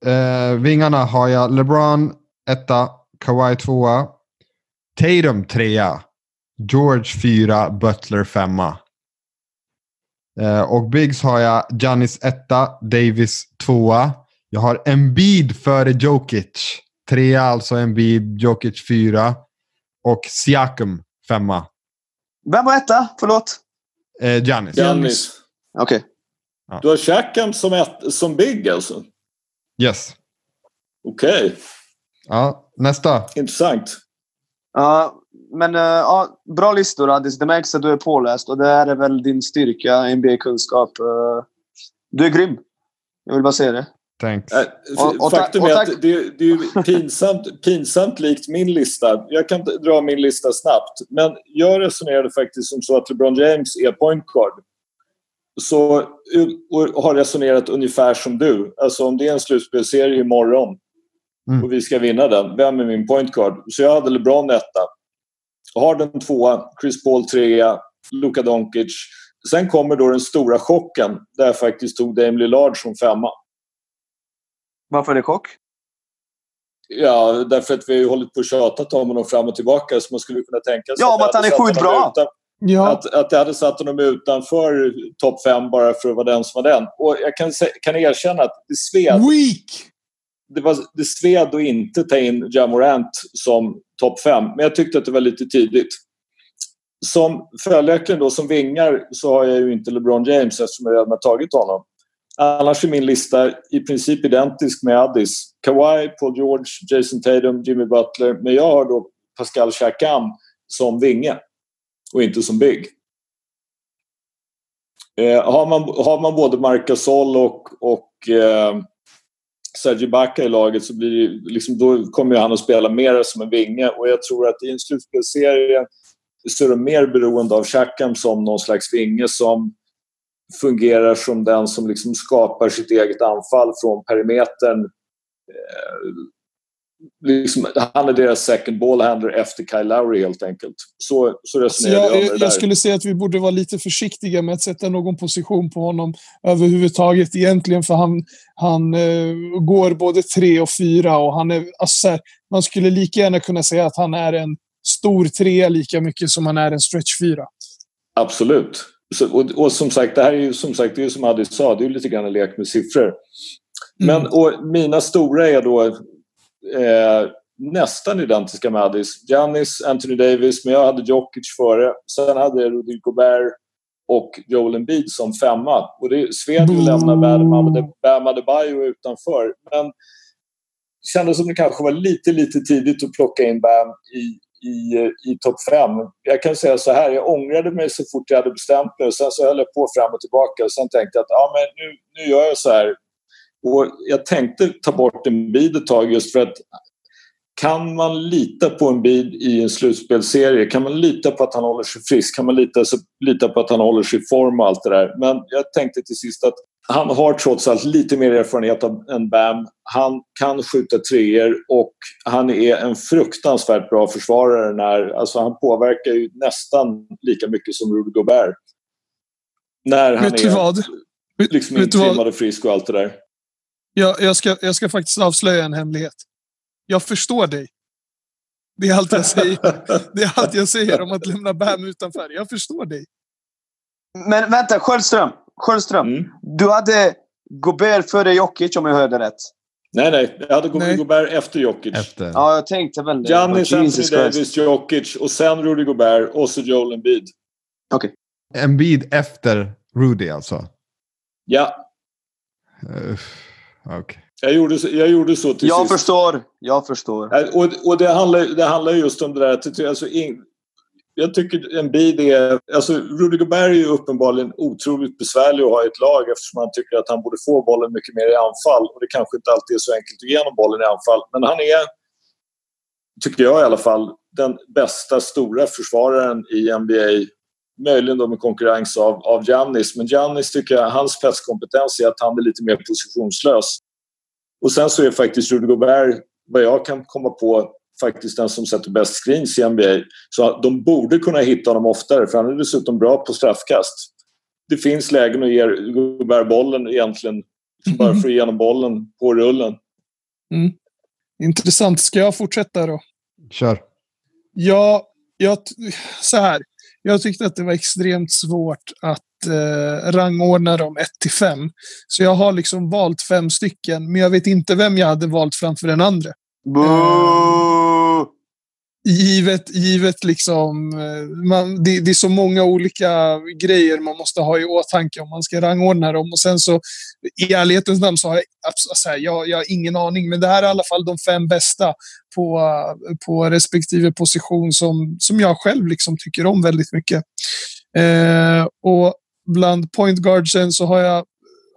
Eh, vingarna har jag LeBron etta, Kawhi tvåa, Tatum trea. George fyra. Butler femma. Eh, och Biggs har jag Giannis etta. Davis tvåa. Jag har Embiid före Jokic. Trea alltså Embiid. Jokic fyra. Och Siakam femma. Vem var etta? Förlåt? Eh, Giannis. Giannis. Okej. Okay. Ja. Du har Siakam som, som Big alltså? Yes. Okej. Okay. Ja, nästa. Intressant. Ja, men uh, ja, bra listor Addis. Det märks att du är påläst och det här är väl din styrka, NBA-kunskap. Uh, du är grym. Jag vill bara säga det. Thanks. Äh, och, och Faktum är att det, det är pinsamt, pinsamt likt min lista. Jag kan dra min lista snabbt. Men jag resonerade faktiskt som så att LeBron James är point guard. Så, och har resonerat ungefär som du. Alltså om det är en slutspelserie imorgon Mm. Och vi ska vinna den. Vem är min point guard? Så jag hade LeBron etta. Harden tvåa, Chris Paul trea, Luka Doncic. Sen kommer då den stora chocken där jag faktiskt tog Dame Lillard som femma. Varför är det chock? Ja, därför att vi har hållit på och tjatat om honom fram och tillbaka så man skulle kunna tänka sig... Ja, om att han är sjukt bra! Utan, ja. att, att jag hade satt honom utanför topp fem bara för att vara den som var den. Och jag kan, kan erkänna att det sved. Weak! Det, var, det sved att inte ta in Jamorant som topp fem, men jag tyckte att det var lite tidigt. Som följaktligen då som vingar så har jag ju inte LeBron James eftersom jag redan har tagit honom. Annars är min lista i princip identisk med Addis. Kawhi, Paul George, Jason Tatum, Jimmy Butler. Men jag har då Pascal Siakam som vinge och inte som big. Eh, har, man, har man både Marc Gasol och, och eh, Sergi Bacca i laget så blir det, liksom, då kommer han att spela mer som en vinge och jag tror att i en slutspelsserie så är de mer beroende av Chakam som någon slags vinge som fungerar som den som liksom skapar sitt eget anfall från perimetern. Eh, Eh, liksom, han är deras second ball handler efter Kyle Lowry helt enkelt. Så, så resonerar jag, jag, jag, jag skulle säga att vi borde vara lite försiktiga med att sätta någon position på honom överhuvudtaget egentligen för han, han uh, går både tre och fyra och han är, alltså, man skulle lika gärna kunna säga att han är en stor trea lika mycket som han är en stretch fyra. Absolut. Så, och, och, som sagt, det här är ju som sagt, det är som Adi sa, det är lite grann en lek med siffror. Men mm. och mina stora är då eh, nästan identiska med Addis. Giannis, Anthony Davis, men jag hade Jokic före. Sen hade jag Rudy Gobert och Joel Embiid som femma. Och det sved ju lämna Bam Adebayo utanför. Men det kändes som det kanske var lite, lite tidigt att plocka in Bam i, i, i topp fem. Jag kan säga så här, jag ångrade mig så fort jag hade bestämt mig. Sen så höll jag på fram och tillbaka. Och sen tänkte jag att ja, men nu, nu gör jag så här. Och jag tänkte ta bort en bid ett tag just för att kan man lita på en bid i en slutspelserie? Kan man lita på att han håller sig frisk? Kan man lita, lita på att han håller sig i form och allt det där? Men jag tänkte till sist att han har trots allt lite mer erfarenhet än Bam. Han kan skjuta treor och han är en fruktansvärt bra försvarare. När, alltså han påverkar ju nästan lika mycket som Rudy Gobert. När han Vet är vad? liksom intrimmad och frisk och allt det där. Jag, jag, ska, jag ska faktiskt avslöja en hemlighet. Jag förstår dig. Det är allt jag säger. Det är allt jag säger om att lämna Bam utanför. Jag förstår dig. Men vänta, Sköldström. Sköldström. Mm. Du hade Gobert före Jokic om jag hörde rätt. Nej, nej. Jag hade nej. Gobert efter Jokic. Efter. Ja, jag tänkte väl det. Giannis, Anthony Davis, Jokic och sen Rudy Gobert och så Joel Embiid. Okej. Okay. Embiid efter Rudy alltså? Ja. Uh. Okay. Jag, gjorde, jag gjorde så till Jag sist. förstår. Jag förstår. Och, och det, handlar, det handlar just om det där alltså, in, jag tycker en bid är... Alltså Rudy Gobert är ju uppenbarligen otroligt besvärlig att ha i ett lag eftersom han tycker att han borde få bollen mycket mer i anfall. Och det kanske inte alltid är så enkelt att ge honom bollen i anfall. Men han är, tycker jag i alla fall, den bästa stora försvararen i NBA möjligen då med konkurrens av, av Giannis. Men Giannis tycker jag, hans spetskompetens är att han är lite mer positionslös. Och sen så är faktiskt Rudy Gobert, vad jag kan komma på, faktiskt den som sätter bäst screens i NBA. Så de borde kunna hitta honom oftare för han är dessutom bra på straffkast. Det finns lägen att ge Gobert bollen egentligen bara för att ge honom bollen på rullen. Mm. Intressant. Ska jag fortsätta då? Kör. Ja, jag, så här. Jag tyckte att det var extremt svårt att eh, rangordna dem 1 till 5. Så jag har liksom valt fem stycken, men jag vet inte vem jag hade valt framför den andra. Uh, givet, givet liksom, eh, man, det, det, är så många olika grejer man måste ha i åtanke om man ska rangordna dem. Och sen så, i ärlighetens namn så har jag, alltså, jag, jag har ingen aning, men det här är i alla fall de fem bästa på, på respektive position som, som jag själv liksom tycker om väldigt mycket. Eh, och bland point guardsen så har jag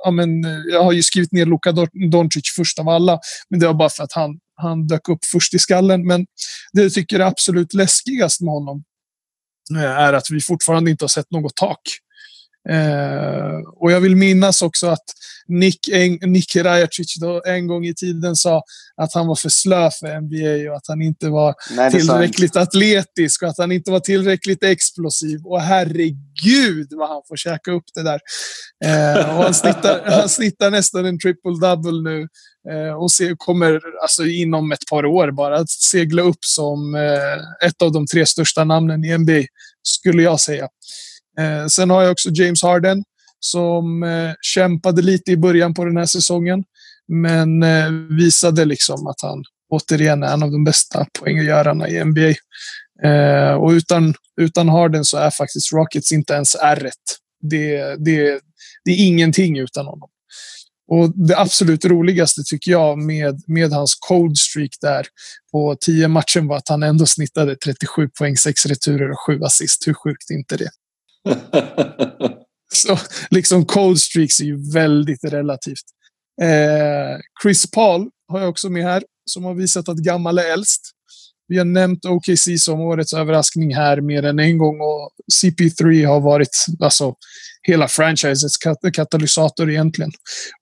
Ja, men, jag har ju skrivit ner Luka Doncic först av alla, men det var bara för att han han dök upp först i skallen. Men det jag tycker är absolut läskigast med honom eh, är att vi fortfarande inte har sett något tak. Eh, och jag vill minnas också att Nick, Nick Rajacic en gång i tiden sa att han var för slö för NBA och att han inte var Nej, tillräckligt atletisk och att han inte var tillräckligt explosiv. Och herregud vad han får käka upp det där. Eh, och han, snittar, han snittar nästan en triple-double nu eh, och se, kommer alltså, inom ett par år bara att segla upp som eh, ett av de tre största namnen i NBA, skulle jag säga. Eh, sen har jag också James Harden som eh, kämpade lite i början på den här säsongen. Men eh, visade liksom att han återigen är en av de bästa poänggörarna i NBA. Eh, och utan, utan Harden så är faktiskt Rockets inte ens r det, det, det är ingenting utan honom. Och det absolut roligaste tycker jag med, med hans cold streak där på tio matcher var att han ändå snittade 37 poäng, 6 returer och 7 assist. Hur sjukt är inte det? Så liksom cold streaks är ju väldigt relativt. Eh, Chris Paul har jag också med här, som har visat att gammal är äldst. Vi har nämnt OKC som årets överraskning här mer än en gång och CP3 har varit alltså, hela franchisets kat katalysator egentligen.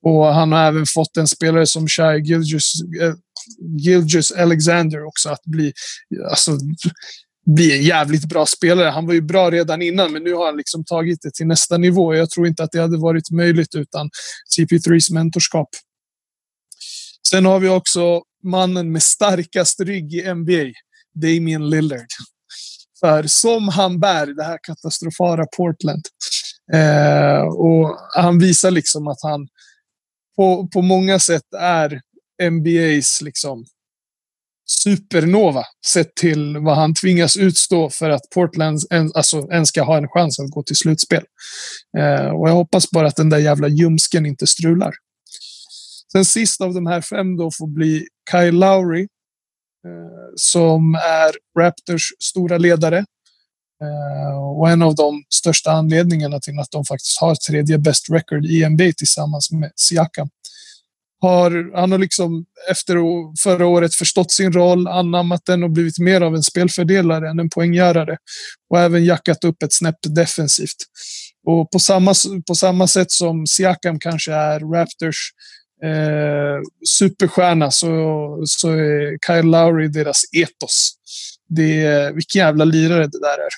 Och han har även fått en spelare som Shai Gilgis, eh, Gilgis Alexander också att bli, alltså, bli en jävligt bra spelare. Han var ju bra redan innan, men nu har han liksom tagit det till nästa nivå. Jag tror inte att det hade varit möjligt utan CP3s mentorskap. Sen har vi också mannen med starkast rygg i NBA, Damien Lillard. För som han bär det här katastrofala Portland. Eh, och han visar liksom att han på, på många sätt är NBAs liksom supernova sett till vad han tvingas utstå för att Portland en, alltså, ens ska ha en chans att gå till slutspel. Eh, och jag hoppas bara att den där jävla ljumsken inte strular. Sen sist av de här fem då får bli Kyle Lowry eh, som är Raptors stora ledare. Eh, och en av de största anledningarna till att de faktiskt har tredje best record i NBA tillsammans med Siakam. Har, han har liksom efter förra året förstått sin roll, anammat den och blivit mer av en spelfördelare än en poänggörare. Och även jackat upp ett snäpp defensivt. Och på samma, på samma sätt som Siakam kanske är Raptors eh, superstjärna så, så är Kyle Lowry deras etos. Det är, vilken jävla lirare det där är.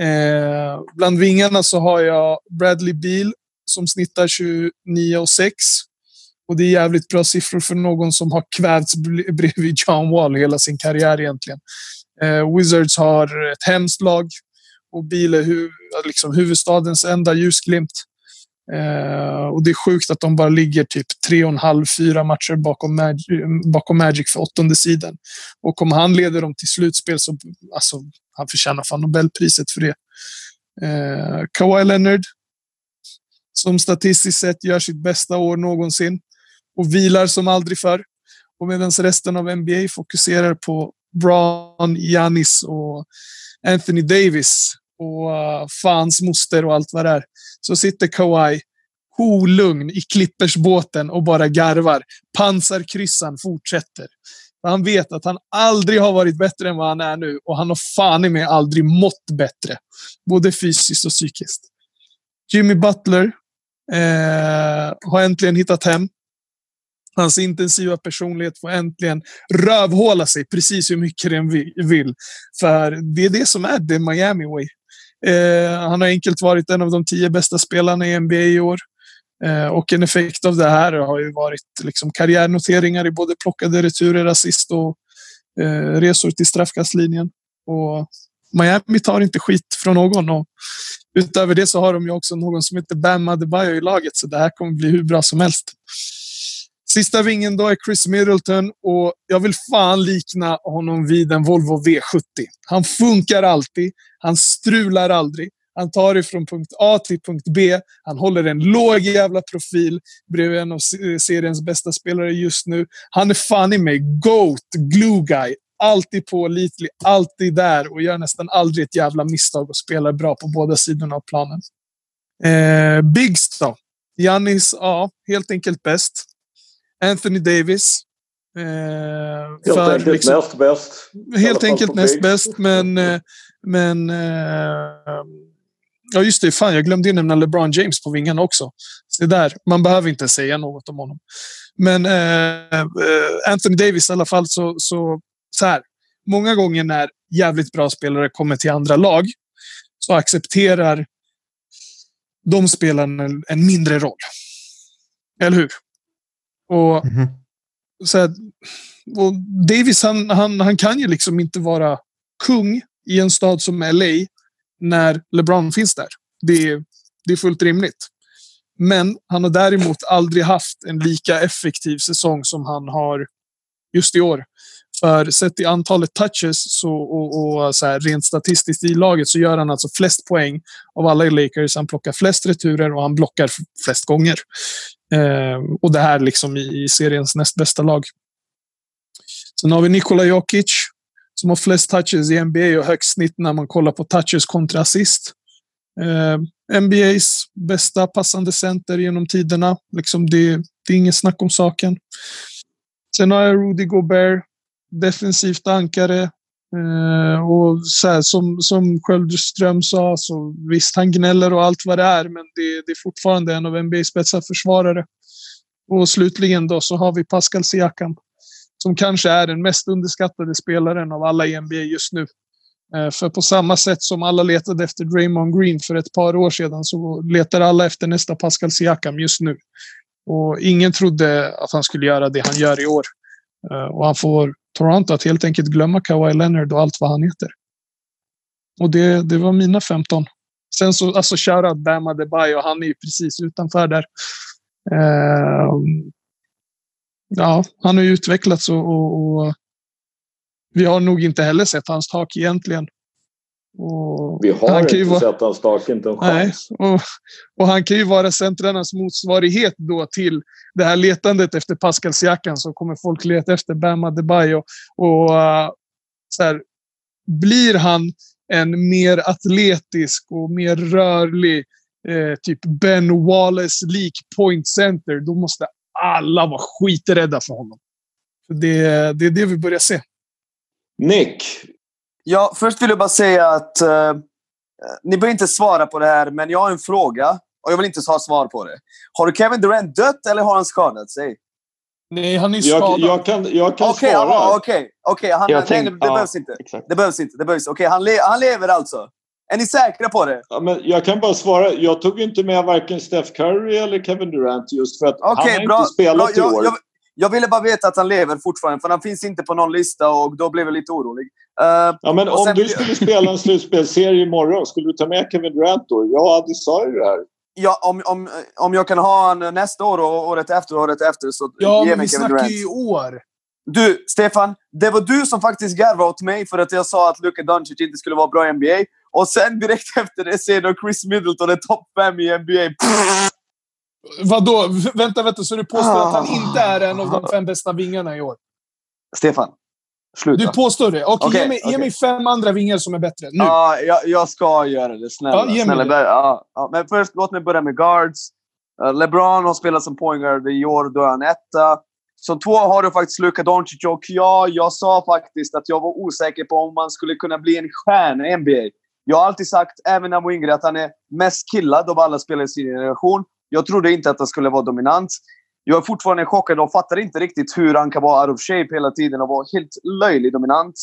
Eh, bland vingarna så har jag Bradley Beal som snittar 29 och 6. Och det är jävligt bra siffror för någon som har kvävts bredvid John Wall hela sin karriär egentligen. Eh, Wizards har ett hemskt lag och Biel är hu liksom huvudstadens enda ljusglimt. Eh, och det är sjukt att de bara ligger typ tre och en halv, fyra matcher bakom, Mag bakom Magic för åttonde sidan. Och om han leder dem till slutspel så alltså, han förtjänar fan Nobelpriset för det. Eh, Kawhi Leonard, som statistiskt sett gör sitt bästa år någonsin och vilar som aldrig förr. Och medan resten av NBA fokuserar på Braun, Giannis och Anthony Davis och uh, fans moster och allt vad det är. Så sitter Kawhi holugn i klippersbåten och bara garvar. Pansarkryssan fortsätter. Han vet att han aldrig har varit bättre än vad han är nu och han har fan i mig aldrig mått bättre. Både fysiskt och psykiskt. Jimmy Butler eh, har äntligen hittat hem. Hans intensiva personlighet får äntligen rövhåla sig precis hur mycket den vill. För det är det som är det Miami way. Eh, han har enkelt varit en av de tio bästa spelarna i NBA i år. Eh, och en effekt av det här har ju varit liksom karriärnoteringar i både plockade returer, assist och eh, resor till straffkastlinjen. Och Miami tar inte skit från någon. Och utöver det så har de ju också någon som heter Bam Adebayo i laget, så det här kommer bli hur bra som helst. Sista vingen då är Chris Middleton och jag vill fan likna honom vid en Volvo V70. Han funkar alltid. Han strular aldrig. Han tar det från punkt A till punkt B. Han håller en låg jävla profil bredvid en av seriens bästa spelare just nu. Han är fan i mig GOAT, glue guy. Alltid pålitlig, alltid där och gör nästan aldrig ett jävla misstag och spelar bra på båda sidorna av planen. Eh, Biggs då? Jannis, ja, helt enkelt bäst. Anthony Davis. Eh, helt för, enkelt liksom, näst bäst. Helt enkelt näst bäst, men... Eh, men eh, ja, just det. Fan, jag glömde ju nämna LeBron James på vingarna också. Så där, man behöver inte säga något om honom. Men eh, eh, Anthony Davis i alla fall så, så, så här. Många gånger när jävligt bra spelare kommer till andra lag så accepterar de spelarna en mindre roll. Eller hur? Och, mm -hmm. så här, och Davis, han, han, han kan ju liksom inte vara kung i en stad som LA när LeBron finns där. Det är, det är fullt rimligt. Men han har däremot aldrig haft en lika effektiv säsong som han har just i år. För sett i antalet touches så, och, och så här, rent statistiskt i laget så gör han alltså flest poäng av alla i Lakers. Han plockar flest returer och han blockar flest gånger. Eh, och det här liksom i, i seriens näst bästa lag. Sen har vi Nikola Jokic som har flest touches i NBA och högst snitt när man kollar på touches kontra assist. Eh, NBAs bästa passande center genom tiderna. Liksom det, det är inget snack om saken. Sen har jag Rudy Gobert defensivt ankare. Eh, och så här, som, som Sköldström sa, så visst han gnäller och allt vad det är, men det, det är fortfarande en av NBAs bästa försvarare. Och slutligen då så har vi Pascal Siakam som kanske är den mest underskattade spelaren av alla i NBA just nu. Eh, för på samma sätt som alla letade efter Draymond Green för ett par år sedan så letar alla efter nästa Pascal Siakam just nu. Och ingen trodde att han skulle göra det han gör i år. Eh, och han får Toronto att helt enkelt glömma Kawhi Leonard och allt vad han heter. Och det, det var mina 15. Sen så, alltså shoutout Bam och han är ju precis utanför där. Uh, ja, han har ju utvecklats och, och, och, vi har nog inte heller sett hans tak egentligen. Och vi har inte vara, sett hans tak, inte en chans. Nej, och, och, han kan ju vara centrarnas motsvarighet då till det här letandet efter Pascal Siakam så kommer folk leta efter Bam Adebayo. Och uh, så här, blir han en mer atletisk och mer rörlig eh, typ Ben Wallace-lik point center, då måste alla vara skiträdda för honom. Det, det är det vi börjar se. Nick? Ja, först vill jag bara säga att uh, ni behöver inte svara på det här, men jag har en fråga och jag vill inte ha svar på det. Har Kevin Durant dött eller har han skadat sig? Nej, han är skadad. Jag, jag kan, jag kan okay, svara. Okej, okay, okay. nej, tänk, det, det ja, behövs inte. Exakt. Det behövs inte. Det behövs. Okay, han, le, han lever alltså? Är ni säkra på det? Ja, men jag kan bara svara. Jag tog inte med varken Steph Curry eller Kevin Durant just för att okay, han har bra, inte spelat bra, i år. Jag, jag, ville bara veta att han lever fortfarande, för han finns inte på någon lista och då blev jag lite orolig. Uh, ja, men om sen... du skulle spela en slutspelserie imorgon, skulle du ta med Kevin Durant då? Ja, du sa ju det här. Ja, om, om, om jag kan ha honom nästa år och året efter och året efter så ja, ge mig Kevin Durant. Ja, men vi snackar ju i år. Du, Stefan. Det var du som faktiskt garvade åt mig för att jag sa att Luka Doncic inte skulle vara bra i NBA. Och sen direkt efter det ser du Chris Middleton är topp fem i NBA. Vadå? Vänta, vänta. Så du påstår ah. att han inte är en av de fem bästa vingarna i år? Stefan. Sluta. Du påstår det? Okej, okay, ge, mig, okay. ge mig fem andra vingar som är bättre. Nu. Ja, jag, jag ska göra det. Snälla. Ge snälla. Det. Ja, ja. Men först, låt mig börja med guards. Uh, LeBron har spelat som point guard i år. Då är han etta. Som två har du faktiskt Luka Doncic och ja, jag sa faktiskt att jag var osäker på om man skulle kunna bli en stjärna i NBA. Jag har alltid sagt, även när yngre, att han är mest killad av alla spelare i sin generation. Jag trodde inte att han skulle vara dominant. Jag är fortfarande chockad och fattar inte riktigt hur han kan vara out of shape hela tiden och vara helt löjlig dominant.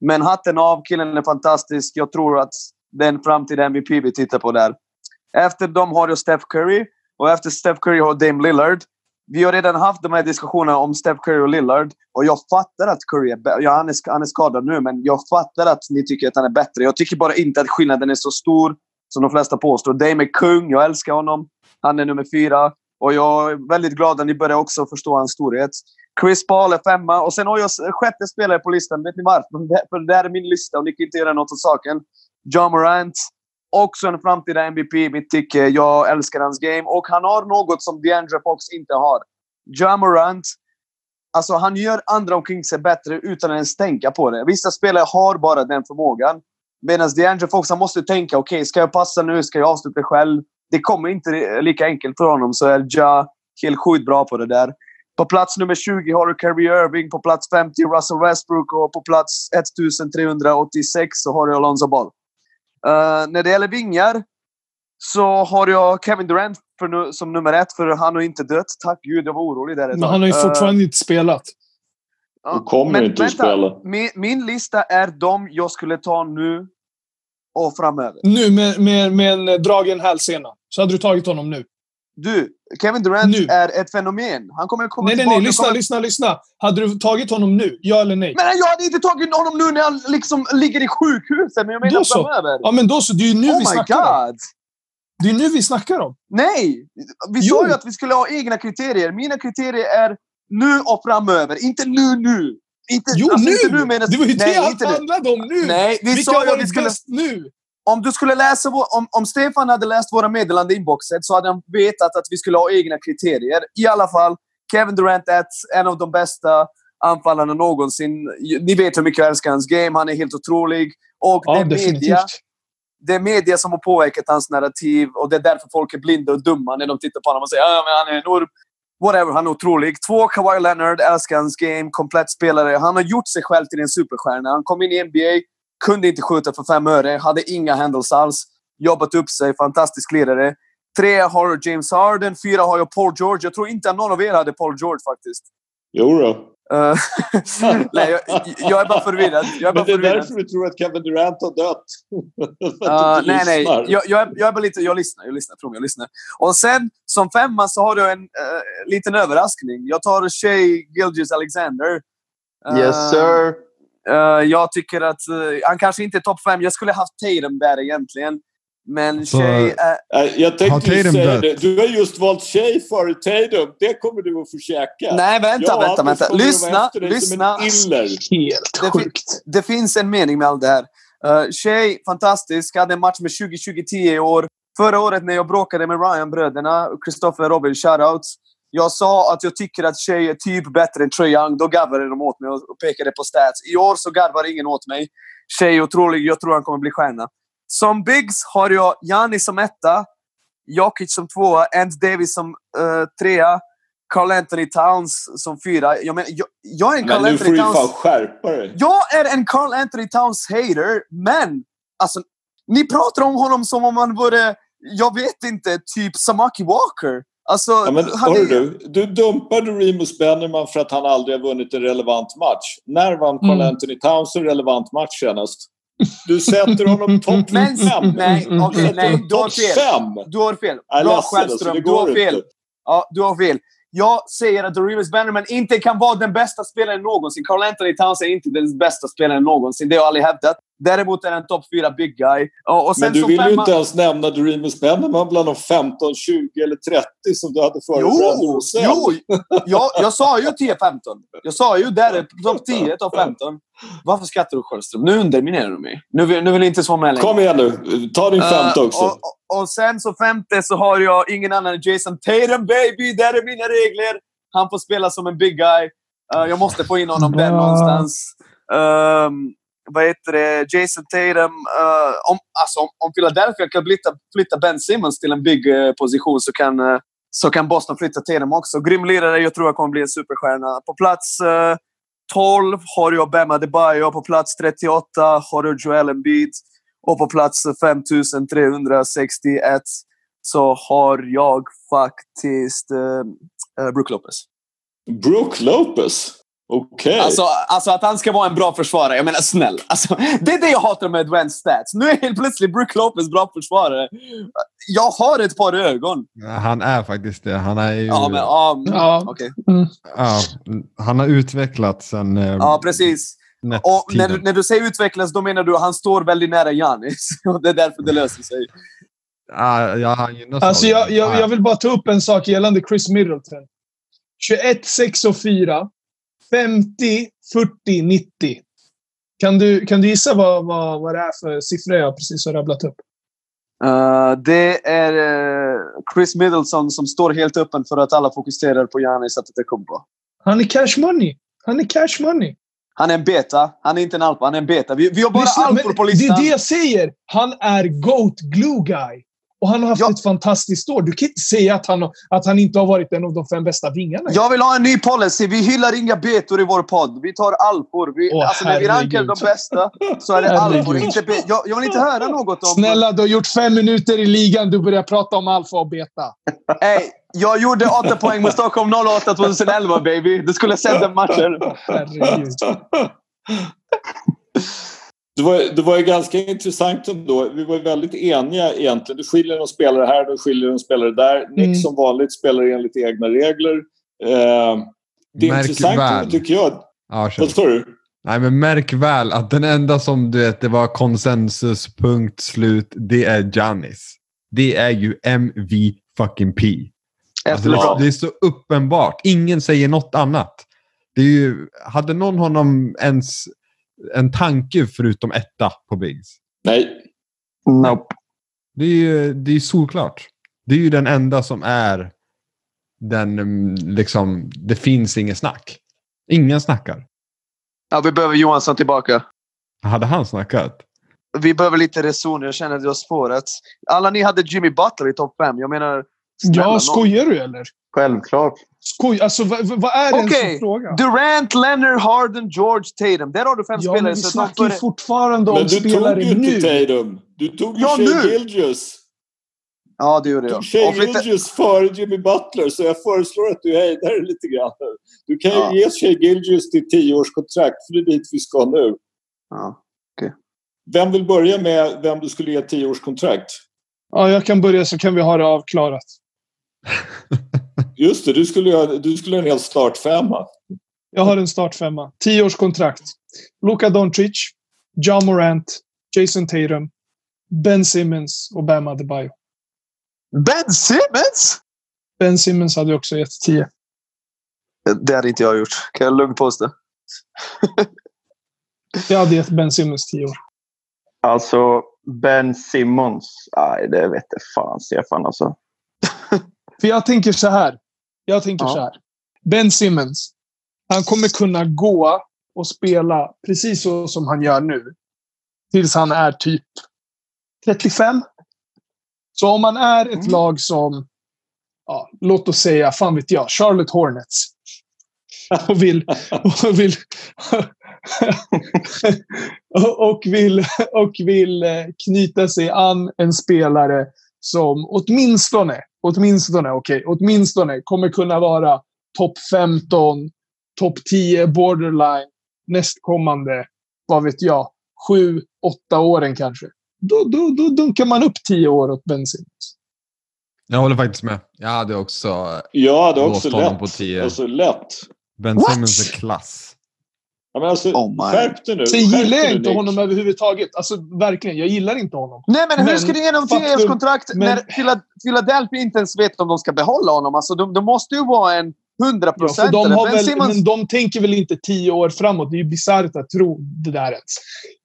Men hatten av, killen är fantastisk. Jag tror att det är framtida MVP vi tittar på där. Efter dem har jag Steph Curry och efter Steph Curry har Dame Lillard. Vi har redan haft de här diskussionerna om Steph Curry och Lillard. Och jag fattar att Curry är bättre. Ja, han, är, han är skadad nu, men jag fattar att ni tycker att han är bättre. Jag tycker bara inte att skillnaden är så stor som de flesta påstår. Dame är kung. Jag älskar honom. Han är nummer fyra. Och jag är väldigt glad att ni börjar också förstå hans storhet. Chris Paul är femma. Och sen har jag sjätte spelare på listan. Vet ni varför? För det här är min lista och ni kan inte göra något åt saken. John Morant. Också en framtida MVP i mitt tycke. Jag älskar hans game. Och han har något som DeAndre Fox inte har. John Morant. Alltså han gör andra omkring sig bättre utan att ens tänka på det. Vissa spelare har bara den förmågan. Medan DeAndre Fox han måste tänka, okej, okay, ska jag passa nu? Ska jag avsluta själv? Det kommer inte lika enkelt för honom, så är Ja helt sjukt bra på det där. På plats nummer 20 har du Kyrie Irving, på plats 50 Russell Westbrook och på plats 1386 så har du Alonzo Ball. Uh, när det gäller vingar så har jag Kevin Durant för, som nummer ett, för han har inte dött. Tack gud, jag var orolig där Men han har ju fortfarande uh, inte spelat. Du kommer men, inte vänta, att spela. Min, min, lista är de jag skulle ta nu och framöver. Nu med, med, med en dragen hälsena. Så hade du tagit honom nu. Du, Kevin Durant nu. är ett fenomen. Han kommer komma nej, tillbaka. Nej, nej, lyssna, kommer... lyssna, lyssna. Hade du tagit honom nu? Ja eller nej? Men jag hade inte tagit honom nu när han liksom ligger i sjukhuset. Men jag menar då så. framöver. Ja, men då så. Det är ju nu oh vi snackar God. om. Det är nu vi snackar om. Nej! Vi jo. sa ju att vi skulle ha egna kriterier. Mina kriterier är nu och framöver. Inte nu, nu. Inte, jo, alltså, nu! Inte nu menas, det var ju det allt handlade om nu! Nej, vi Vilka sa ju att vi skulle... nu? Om du skulle läsa om, om Stefan hade läst våra inboxen så hade han vetat att vi skulle ha egna kriterier. I alla fall, Kevin Durant är en av de bästa anfallarna någonsin. Ni vet hur mycket jag älskar hans game. Han är helt otrolig. Och ja, det, är media, det är media som har påverkat hans narrativ och det är därför folk är blinda och dumma när de tittar på honom och säger att ah, han är enorm whatever, han är otrolig. Två, Kawhi Leonard, älskar hans game, komplett spelare. Han har gjort sig själv till en superstjärna. Han kom in i NBA, kunde inte skjuta för fem öre, hade inga händelser alls. Jobbat upp sig, fantastisk ledare. Tre har James Harden, fyra har jag Paul George. Jag tror inte att någon av er hade Paul George faktiskt. Jo då. Uh, nej, jag, jag, är bara förvirrad. Jag är bara Men det är förvirrad. därför du tror att Kevin Durant har dött. Uh, nej, nej. Jag, jag, är- jag är bara lite... Jag lyssnar, jag lyssnar. Tro mig, jag lyssnar. Och sen, som femma så har du en eh, liten överraskning. Jag tar Shea Gilgis Alexander. Eh, Yes sir. eh, jag tycker att... eh, han kanske inte är topp fem. Jag skulle haft Tatum där egentligen. Men Så- Shea... är Nej, Jag tänkte ju säga det. Du har just valt tjej före Tatum. Det kommer du att få käka. nej, vänta, Ja, vänta, vänta. Lyssna, lyssna. Helt Det fin- sjukt. det finns en mening med allt det här. Uh, Shea, fantastisk. Hade en match med 20-20-10 i år. Förra året när jag bråkade med Ryan-bröderna, Christopher och Robin, shoutouts. Jag sa att jag tycker att Shea är typ bättre än Trae Young. Då garvade de åt mig och pekade på stats. I år så garvar ingen åt mig. Shea är otrolig. Jag tror han kommer bli stjärna. Som bigs har jag Giannis som etta, Jokic som tvåa, Ant Davis som uh, trea, Carl Anthony Towns som fyra. Jag, men, jag, jag är en Carl Men nu får Anthony du Towns... skärpa dig. Jag är en Carl Anthony Towns hater, men alltså, ni pratar om honom som om han vore, jag vet inte, typ Samaki Walker. Alltså, Ja, men, han hör är- du, du dumpade Remus Bennerman för att han aldrig har vunnit en relevant match. När vann Carl Mm. Anthony Towns en relevant match senast? Du sätter honom topp Men- fem. nej, Sätter nej, du har fel. Du har fel. Bra Stjernström, du har fel. Ja, du har fel. Jag säger att Remus Bannerman inte kan vara den bästa spelaren någonsin. Carl Anthony Towns är inte den bästa spelaren någonsin. Det har jag aldrig hävdat. Däremot är han en topp fyra big guy. Men du vill ju femma- inte ens nämna Remus Bennerman bland de 15, 20 eller 30 som du hade före Brandon Jo, jo jag, jag sa ju 10-15. Jag sa ju där är topp 10, topp 15. Varför skrattar du Sjöström? Nu underminerar du mig. Nu vill, nu vill jag inte svara med längre. Kom igen nu, ta din femte Eh, också. och, och, och sen så femte så har jag ingen annan än Jason Tatum, baby! Där är mina regler. Han får spela som en big guy. Eh, jag måste få in honom där någonstans. Um, vad heter det? Jason Tatum. eh, om, alltså, om, om Philadelphia kan flytta, flytta Ben Simmons till en big eh, position så kan, så kan Boston flytta Tatum också. Grym lirare. Jag tror jag kommer bli en superstjärna. På plats eh, 12 har jag Bam Adebayo. På plats 38 har du Joel Embiid. Och på plats 5361 så har jag faktiskt eh, eh, Brook Lopez. Brook Lopez. Okej. Alltså, alltså att han ska vara en bra försvarare. Jag menar snäll. Alltså, det är det jag hatar med advanced stats. Nu är helt plötsligt Brook Lopez bra försvarare. Jag har ett par ögon. Han är faktiskt det. Han är ju... Ja, men ja, Ja. okej. Ja, han har utvecklats sen eh, Ja, precis. Och när, när du säger utvecklas, då menar du att han står väldigt nära. Och det är därför det löser sig. Ja, ja, Alltså jag, jag, jag vill bara ta upp en sak gällande Chris Middleton. 21, 6 och 4. 50, 40, 90. Kan du, kan du gissa vad, vad, vad det är för siffror jag precis har rabblat upp? Uh, det är eh, Chris Middleton som står helt öppen för att alla fokuserar på Giannis Antetokounmpo. Han är cash money. Han är cash money. Han är en beta. Han är inte en alfa, han är en beta. Vi, vi har bara Lyssna, alfor på Det listan. är det jag säger. Han är GOAT glue guy. Och han har haft Ja. ett fantastiskt år. Du kan inte säga att han, att han inte har varit en av de fem bästa vingarna. Jag vill ha en ny policy. Vi hyllar inga betor i vår podd. Vi tar alfor. Vi, Åh, alltså, när vi rankar de bästa så är det alfor. Inte be- jag, jag vill inte höra något om... Snälla, du har gjort fem minuter i ligan. Du börjar prata om alfa och beta. Hey, jag gjorde åtta poäng mot Stockholm 08 2011, baby. Du skulle ha sett den matchen. Det var, det var ju ganska intressant ändå. Vi var ju väldigt eniga egentligen. Du skiljer någon spelare här, du skiljer någon spelare där. Nick Mm. som vanligt spelar enligt egna regler. Eh, det är Märk intressant väl. tycker jag. Ja. Vad står du? Nej, men märk väl att den enda som du vet, det var konsensus, punkt, slut, det är Giannis. Det är ju MV fucking P. Alltså, det, är, Efterlyst. det är så uppenbart. Ingen säger något annat. Det är ju, hade någon honom ens en tanke förutom etta på Bigs? Nej. Nope. Det är ju det är solklart. Det är ju den enda som är den, liksom, det finns inget snack. Ingen snackar. Ja, vi behöver Johansson tillbaka. Hade han snackat? Vi behöver lite reson. Jag känner att det har spårat. Alla ni hade Jimmy Butler i topp fem. Jag menar, Snälla Ja, skojar du eller? Självklart. Skoj, alltså vad, vad är det ens Okej, för fråga? Durant, Leonard, Harden, George, Tatum. Där har du fem Ja, men spelare. vi så de snackar ju fortfarande Men om du tog spelare ju nu. inte Tatum. Du tog ju Ja, Shea nu. Gilgeous. Ja, det gjorde jag. Shea Gilgeous före Jimmy Butler, så jag föreslår att du hejdar dig lite grann. nu. Du kan ju Ja. ge Shea Gilgeous till tioårskontrakt, för det är dit vi ska nu. Ja. Vem vill börja med vem du skulle ge tioårskontrakt? Ja, jag kan börja så kan vi ha det avklarat. Just det, du skulle, göra, du skulle ha en hel startfemma. Jag har en startfemma. Tioårskontrakt. Luka Doncic, John Morant, Jason Tatum, Ben Simmons och Bam Adebayo. Ben Simmons? Ben Simmons hade också gett tio. Det hade inte jag gjort. Kan jag lugnt påstå. Jag hade gett Ben Simmons tio år. Alltså, Ben Simmons. Nej, det vet jag fan, Stefan. Alltså. För jag tänker så här. Jag tänker Ja. så här. Ben Simmons. Han kommer kunna gå och spela precis så som han gör nu. Tills han är typ 35. Så om man är ett Mm. lag som, ja, låt oss säga, fan vet jag, Charlotte Hornets. Och vill, och vill, och vill, och vill eh, knyta sig an en spelare som åtminstone, åtminstone, okej, åtminstone kommer kunna vara topp 15, topp 10 borderline nästkommande, vad vet jag, 7, 8 åren kanske. Då, då, då dunkar man upp 10 år åt Ben Simmons. Jag håller faktiskt med. Jag hade också Ja, det är Låst också lätt. på tio. Alltså lätt. Ben? Simmons är klass. Ja, men alltså, Oh my. skärp dig nu. Sen gillar jag inte Nick. honom överhuvudtaget. Alltså verkligen, jag gillar inte honom. Nej, men hur Men ska du ge honom faktum- tioårskontrakt men- när Phila- Philadelphia inte ens vet om de ska behålla honom? Alltså, de, de måste ju vara en Ja, hundraprocentare. för de, väl, Simmons... men de tänker väl inte 10 år framåt. Det är ju bisarrt att tro det där ens.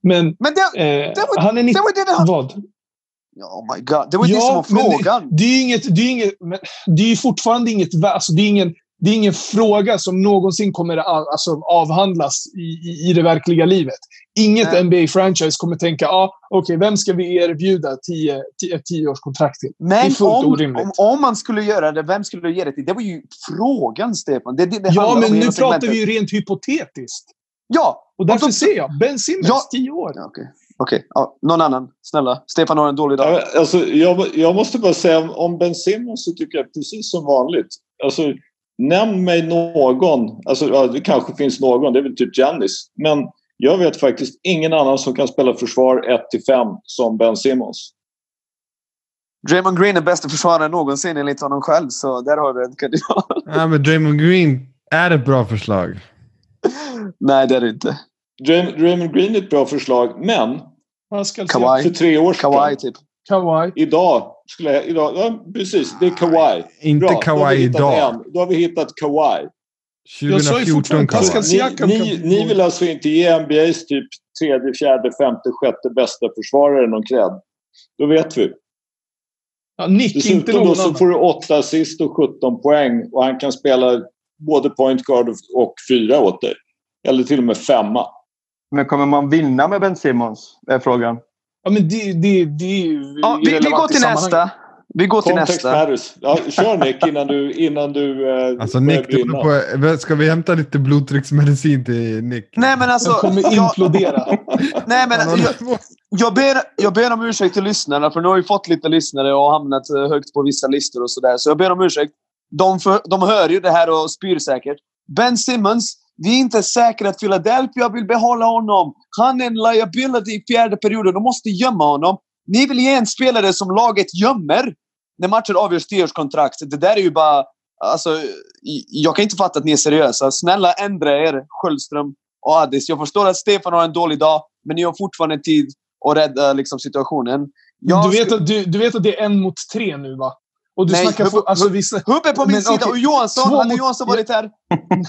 Men Men det, eh, det var- han är 90... det var det han... Vad? Oh my god, det var ju det som var frågan. Det, det är ju inget, det är inget, men det är ju fortfarande inget, alltså det är ingen, det är ingen fråga som någonsin kommer a- alltså, avhandlas i, i, i det verkliga livet. Inget Nej. NBA-franchise kommer tänka, ah, okej, vem ska vi erbjuda tio, tio, ett tioårskontrakt till? Men fullt om, orimligt. om, om man skulle göra det, vem skulle du ge det till? Det var ju frågan, Stefan. Det, det, det Ja, men nu pratar segmentet. vi ju rent hypotetiskt. Ja! Och därför då- säger jag, Ben Simmons, Ja. tio år. ja Okej. Okej. Ja, någon annan. Snälla. Stefan har en dålig dag. Ja, alltså, jag, jag måste bara säga om, om Ben Simmons så tycker jag precis som vanligt. Alltså, nämn mig någon. Alltså, ja, det kanske finns någon, det är väl typ Giannis. Men jag vet faktiskt ingen annan som kan spela försvar 1-5 som Ben Simmons. Draymond Green är bästa försvararen någonsin enligt honom själv, så där har du en kandidat. Ja, men Draymond Green är ett bra förslag. Nej, det är det inte. Dray- Draymond Green är ett bra förslag, men Pascal Kawhi. för tre år sedan, Kawhi, typ. Kawhi. idag, skulle jag, idag ja, precis, det är Kawhi. Inte Bra, då Kawhi idag. en. Då har vi hittat Kawhi. Jag sa ju 2014 fortfarande Kawhi. Ni, ni, ni vill alltså inte ge NBAs typ tredje, fjärde, femte, sjätte bästa försvarare någon cred. Då vet vi. Ja, Nick, inte Dessutom då någon så får du 8 assist och 17 poäng och han kan spela både point guard och- och fyra åt dig. Eller till och med femma. Men kommer man vinna med Ben Simmons? Är frågan. Ja, men det, det, det är ju Ja, vi, vi går till nästa. Vi går till Context nästa. matters. Ja, kör Nick innan du, innan du eh, Alltså Nick, du på, ska vi hämta lite blodtrycksmedicin till Nick? Nej, men alltså... Den kommer jag, implodera. nej, men jag, jag, ber, jag ber om ursäkt till lyssnarna, för nu har vi fått lite lyssnare och hamnat eh, högt på vissa listor och sådär. Så jag ber om ursäkt. De, för, de hör ju det här och spyr säkert. Ben Simmons, vi är inte säkra att Philadelphia vill behålla honom. Han är en liability i fjärde perioden. De måste gömma honom. Ni vill ge en spelare som laget gömmer när matchen avgörs tioårskontrakt. Det där är ju bara... Alltså, jag kan inte fatta att ni är seriösa. Snälla ändra er, Sköldström och Addis. Jag förstår att Stefan har en dålig dag, men ni har fortfarande tid att rädda liksom, situationen. Jag du, vet att, du, du vet att det är en mot tre nu, va? Och du Nej, snackar... För, alltså, snack, Hubbe på min Men sida okej, och Johansson. två Hade mot- Johansson varit här...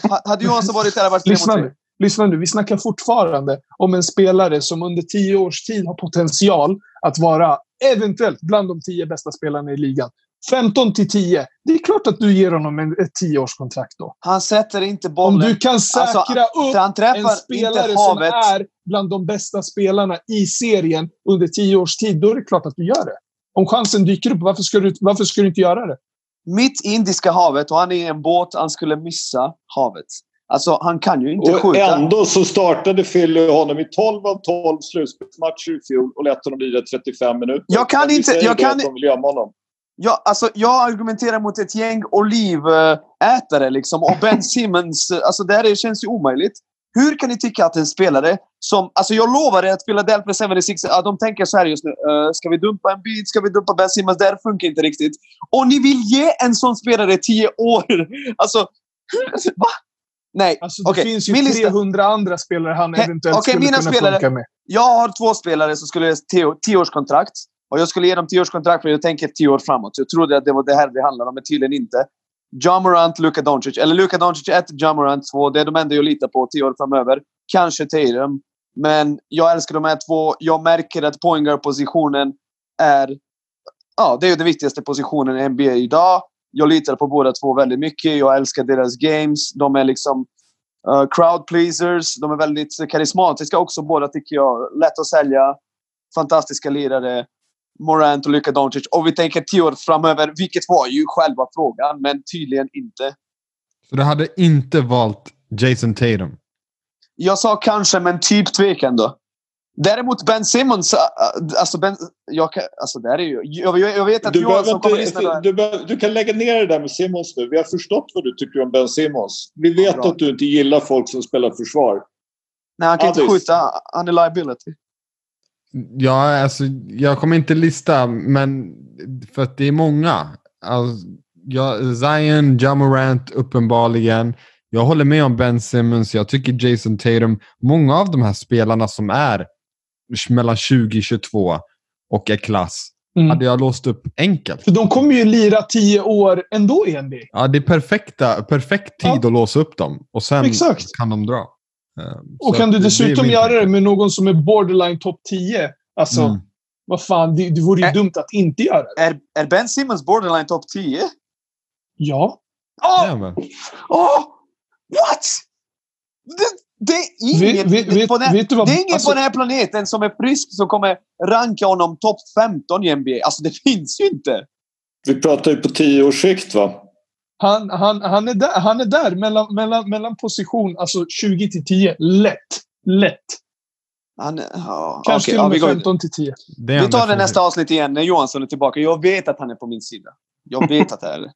ha- Hade Johansson varit här hade varit lyssna nu. Lyssna nu. Vi snackar fortfarande om en spelare som under tio års tid har potential att vara eventuellt bland de tio bästa spelarna i ligan. 15 till 10. Det är klart att du ger honom en, ett tioårskontrakt då. Han sätter inte Om bollen. du kan säkra upp han en spelare som är bland de bästa spelarna i serien under tio års tid, då är det klart att du gör det. Om chansen dyker upp, varför ska du, varför ska du inte göra det? mitt i Indiska havet och han är i en båt. Han skulle missa havet. Alltså, han kan ju inte och skjuta. ändå så startade Philly honom i 12 av 12 slutspelsmatcher i fjol och lät honom lira 35 minuter. Jag kan inte- jag kan- att de vill gömma honom. Jag, alltså, jag argumenterar mot ett gäng olivätare liksom. Och Ben Simmons. Alltså, det här är- känns ju omöjligt. Hur kan ni tycka att en spelare som... Alltså jag lovar er att Philadelphia 76 ja, de tänker så här just nu. Uh, ska vi dumpa en bit? Ska vi dumpa Ben Simmons? Det här funkar inte riktigt. Och ni vill ge en sån spelare 10 år! Alltså... Va? Nej. Alltså, det Okej, finns ju min lista- 300 andra spelare han eventuellt okej, skulle mina kunna spelare- funka med. Jag har två spelare som skulle ge 10-årskontrakt. Och jag skulle ge dem 10-årskontrakt för jag tänker 10 år framåt. Så jag trodde att det var det här det handlade om, men tydligen inte. John Morant, Luka Doncic. Eller Luka Doncic 1, John Morant 2. Det är de enda jag litar på 10 år framöver. Kanske Tatum. Men jag älskar de här två. Jag märker att point guard-positionen är... Ja, det är ju den viktigaste positionen i NBA idag. Jag litar på båda två väldigt mycket. Jag älskar deras games. De är liksom uh, crowd pleasers. De är väldigt karismatiska också båda tycker jag. Lätt att sälja. Fantastiska lirare. Morant och Luka Doncic. Och vi tänker tio år framöver, vilket var ju själva frågan, men tydligen inte. Så du hade inte valt Jason Tatum? Jag sa kanske, men typ tvekan då. Däremot Ben Simmons, äh, alltså, ben, jag, kan- alltså det här är ju... Jag, jag, vet att Du, behöver Johansson kommer lyssna inte, där. du, du kan lägga ner det där med Simmons nu. Vi har förstått vad du tycker om Ben Simmons. Vi vet Bra. att du inte gillar folk som spelar försvar. Nej, han kan inte Addis. skjuta. Han är liability. Ja, alltså, jag kommer inte lista, men för att det är många. Alltså, ja, Zion, Jamorant uppenbarligen. Jag håller med om Ben Simmons. Jag tycker Jason Tatum. Många av de här spelarna som är mellan 20 och 22 och är klass Mm. hade jag låst upp enkelt. För de kommer ju lira 10 år ändå i NBA. Ja, det är perfekta, perfekt tid Ja. att låsa upp dem och sen Exakt. kan de dra. Eh, Och kan du det- det är dessutom min göra det med någon som är borderline topp 10. Alltså, Mm. vad fan, det, det vore ju Ä- dumt att inte göra det. Är, är Ben Simmons borderline top 10? Ja. Åh! Ja, men. Åh! What? Det, det är ingen, Vet- vet- på, den, vet du vad- det är ingen alltså- på den här planeten som är frisk som kommer ranka honom topp 15 i NBA. Alltså det finns ju inte. Vi pratar ju på tio års sikt va? Han, han, han är där, han är där mellan, mellan, mellan position alltså 20 till 10. Lätt. Lätt. Han, ja, Kanske okej, till ja, och vi, med går, 15 till 10. Det är vi tar det nästa avsnitt igen när Johansson är tillbaka. Jag vet att han är på min sida. Jag vet att det är det.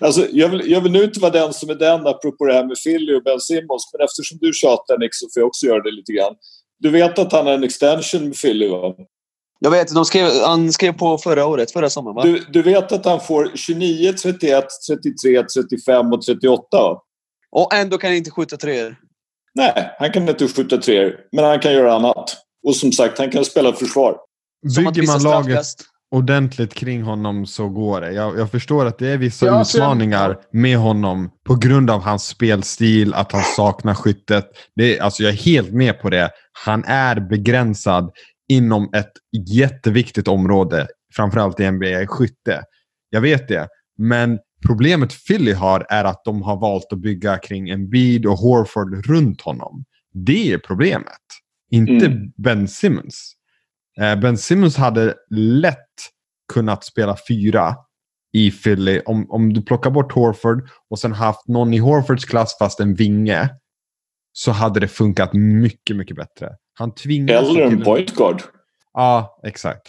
alltså, jag, vill, jag vill nu inte vara den som är den apropå det här med Philly och Ben Simmons. Men eftersom du tjatar Nick så får jag också göra det lite grann. Du vet att han har en extension med Philly va? Jag vet, de skrev, han skrev på förra året, förra sommaren va? Du, du vet att han får 29, 31, 33, 35 och 38 va? Och ändå kan han inte skjuta treor. Nej, han kan inte skjuta treor. Men han kan göra annat. Och som sagt, han kan spela försvar. Bygger vissa man laget straffkast. ordentligt kring honom så går det. Jag, jag förstår att det är vissa Ja, alltså, jag- utmaningar med honom på grund av hans spelstil, att han saknar skyttet. Det, alltså jag är helt med på det. Han är begränsad inom ett jätteviktigt område, framförallt i NBA, skytte. Jag vet det. Men problemet Philly har är att de har valt att bygga kring Embiid och Horford runt honom. Det är problemet. Inte Mm. Ben Simmons. Eh, Ben Simmons hade lätt kunnat spela fyra i Philly om, om du plockar bort Horford och sen haft någon i Horfords klass fast en vinge så hade det funkat mycket, mycket bättre. Han tvingas Eller en point guard. Ja, exakt.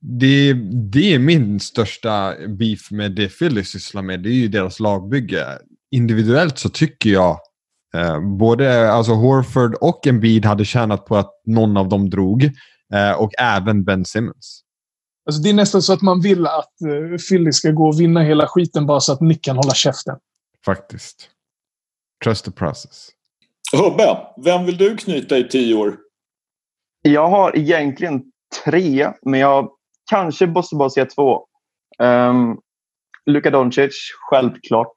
Det, det är min största beef med det Philly sysslar med. Det är ju deras lagbygge. Individuellt så tycker jag eh, både alltså Horford och Embiid hade tjänat på att någon av dem drog. Eh, och även Ben Simmons. Alltså, det är nästan så att man vill att uh, Philly ska gå och vinna hela skiten bara så att Nick kan hålla käften. Faktiskt. Trust the process. Hubbe, vem vill du knyta i tio år? Jag har egentligen tre, men jag kanske måste bara säga två. Um, Luka Doncic, självklart.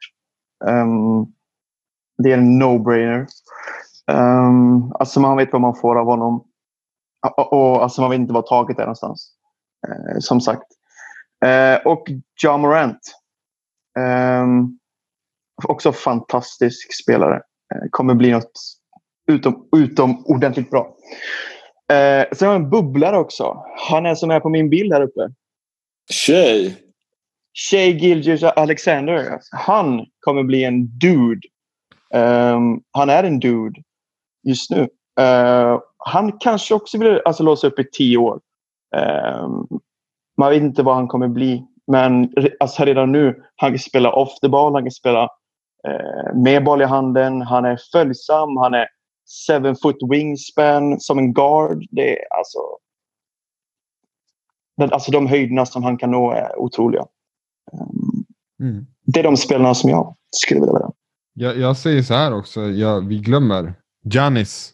Um, det är en no-brainer. Um, alltså man vet vad man får av honom. Och, och alltså man vet inte vad taget är någonstans. Uh, som sagt. Uh, och John Morant. Um, också fantastisk spelare. Eh, kommer bli något utom, utom ordentligt bra. Eh, sen har jag en bubblare också. Han är som är på min bild här uppe. Tjej. Shea Gilgis Alexander. Han kommer bli en dude. Um, han är en dude just nu. Uh, han kanske också vill alltså, låsa upp i tio år. Um, man vet inte vad han kommer bli. Men alltså, redan nu, han kan spela off the ball, han kan spela med boll i handen. Han är följsam, han är seven foot wingspan som en guard. Det är alltså... Alltså de höjderna som han kan nå är otroliga. Mm. Det är de spelarna som jag skulle vilja vara. Jag, jag säger så här också, jag, vi glömmer. Janis.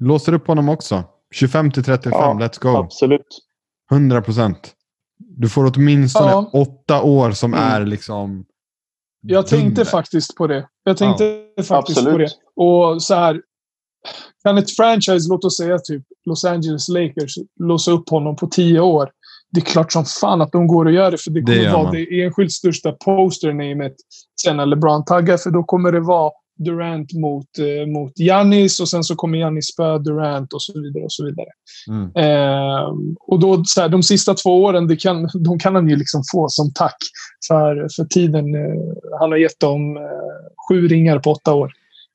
Låser upp honom också. 25 till 35, ja, let's go. Absolut. 100 procent. Du får åtminstone ja. åtta år som mm. är liksom... Jag tänkte faktiskt på det. Jag tänkte ja. faktiskt absolut. på det. Och så här. Kan ett franchise, låt oss säga typ Los Angeles Lakers, låsa upp honom på tio år det är klart som fan att de går och gör det. För det kommer det vara det enskilt största poster-namet sen när LeBron taggar. För då kommer det vara Durant mot, eh, mot Giannis och sen så kommer Giannis spöa Durant och så vidare. och så vidare. Mm. Eh, och då, så här, de sista två åren, det kan, de kan han ju liksom få som tack för, för tiden. Eh, han har gett dem eh, sju ringar på åtta år.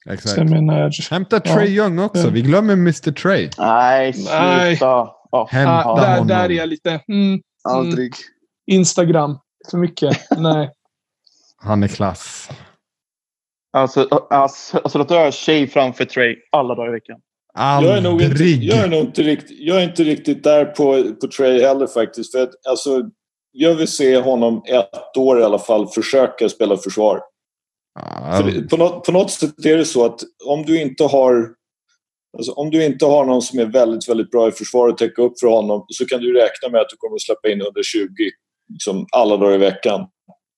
Exakt. Menar, Hämta Trey ja, Young också. Vi glömmer Mr Trey. Nej, sluta. Ja, Hämta där, honom. där är jag lite... Mm, Aldrig. Mm, Instagram. För mycket. Nej. Han är klass. Alltså, alltså, alltså låt ha tjej framför Trey alla dagar i veckan. Aldrig. Jag är nog inte, jag är nog inte, riktigt, jag är inte riktigt där på, på Trey heller faktiskt. För att, alltså, jag vill se honom ett år i alla fall försöka spela försvar. Ah. För på, något, på något sätt är det så att om du inte har Alltså, om du inte har någon som är väldigt, väldigt bra i försvar och täcka upp för honom så kan du räkna med att du kommer att släppa in under 20 liksom, alla dagar i veckan.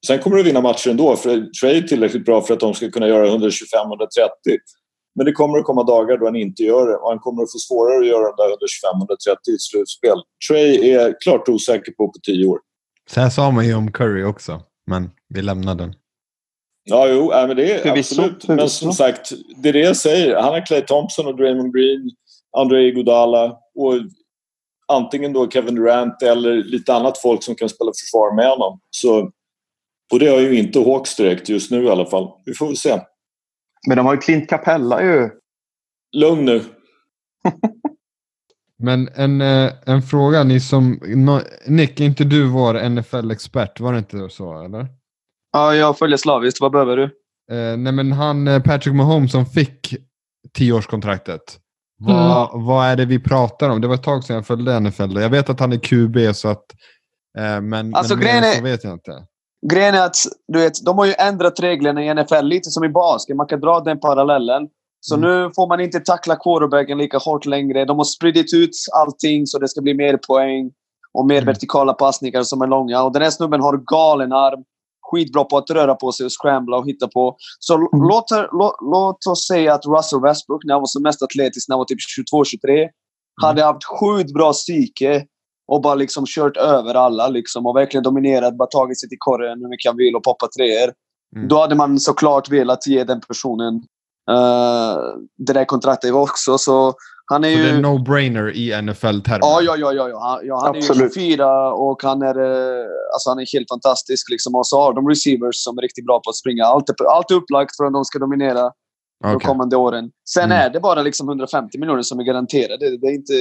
Sen kommer du vinna matcher ändå, för Trey är tillräckligt bra för att de ska kunna göra 125-130. Men det kommer att komma dagar då han inte gör det och han kommer att få svårare att göra de där 125-130 i slutspel. Trey är klart osäker på på tio år. Så här sa man ju om Curry också, men vi lämnar den. Ja, jo, äh, men det är förvisso, absolut. Förvisso. Men som sagt, det är det jag säger. Han har Clay Thompson och Draymond Green, André Iguodala och antingen då Kevin Durant eller lite annat folk som kan spela försvar med honom. Så, och det har ju inte Hawks direkt just nu i alla fall. Vi får väl se. Men de har ju Clint Capella ju. Lugn nu. Men en, eh, en fråga, ni som... Nick, är inte du vår NFL-expert? Var det inte så, eller? Ja, jag följer slaviskt. Vad behöver du? Eh, nej, men han eh, Patrick Mahomes som fick tioårskontraktet. Vad, mm. vad är det vi pratar om? Det var ett tag sedan jag följde NFL. Jag vet att han är QB, så att, eh, men, alltså, men grejen är, så vet jag inte. Grejen är att du vet, de har ju ändrat reglerna i NFL lite som i basket. Man kan dra den parallellen. Så mm. nu får man inte tackla quarterbacken lika hårt längre. De har spridit ut allting så det ska bli mer poäng och mer mm. vertikala passningar som är långa. Och den här snubben har galen arm skitbra på att röra på sig och scrambla och hitta på. Så mm. låt, låt, låt, oss säga att Russell Westbrook, när han var som mest atletisk, när han var typ 22-23, mm. hade haft sjukt bra psyke och bara liksom kört över alla liksom, och verkligen dominerat, bara tagit sig till korren hur mycket han vill och poppat treor. Mm. Då hade man såklart velat ge den personen uh, det där kontraktet också. Så han är så ju... det är no-brainer i NFL-termer? Ja, ja, ja. ja, ja. ja han Absolut. är ju 24 och han är, eh, alltså han är helt fantastisk. Liksom. Och så har de receivers som är riktigt bra på att springa. Allt är, allt är upplagt för att de ska dominera okay. de kommande åren. Sen mm. är det bara liksom 150 miljoner som är garanterade. Det är inte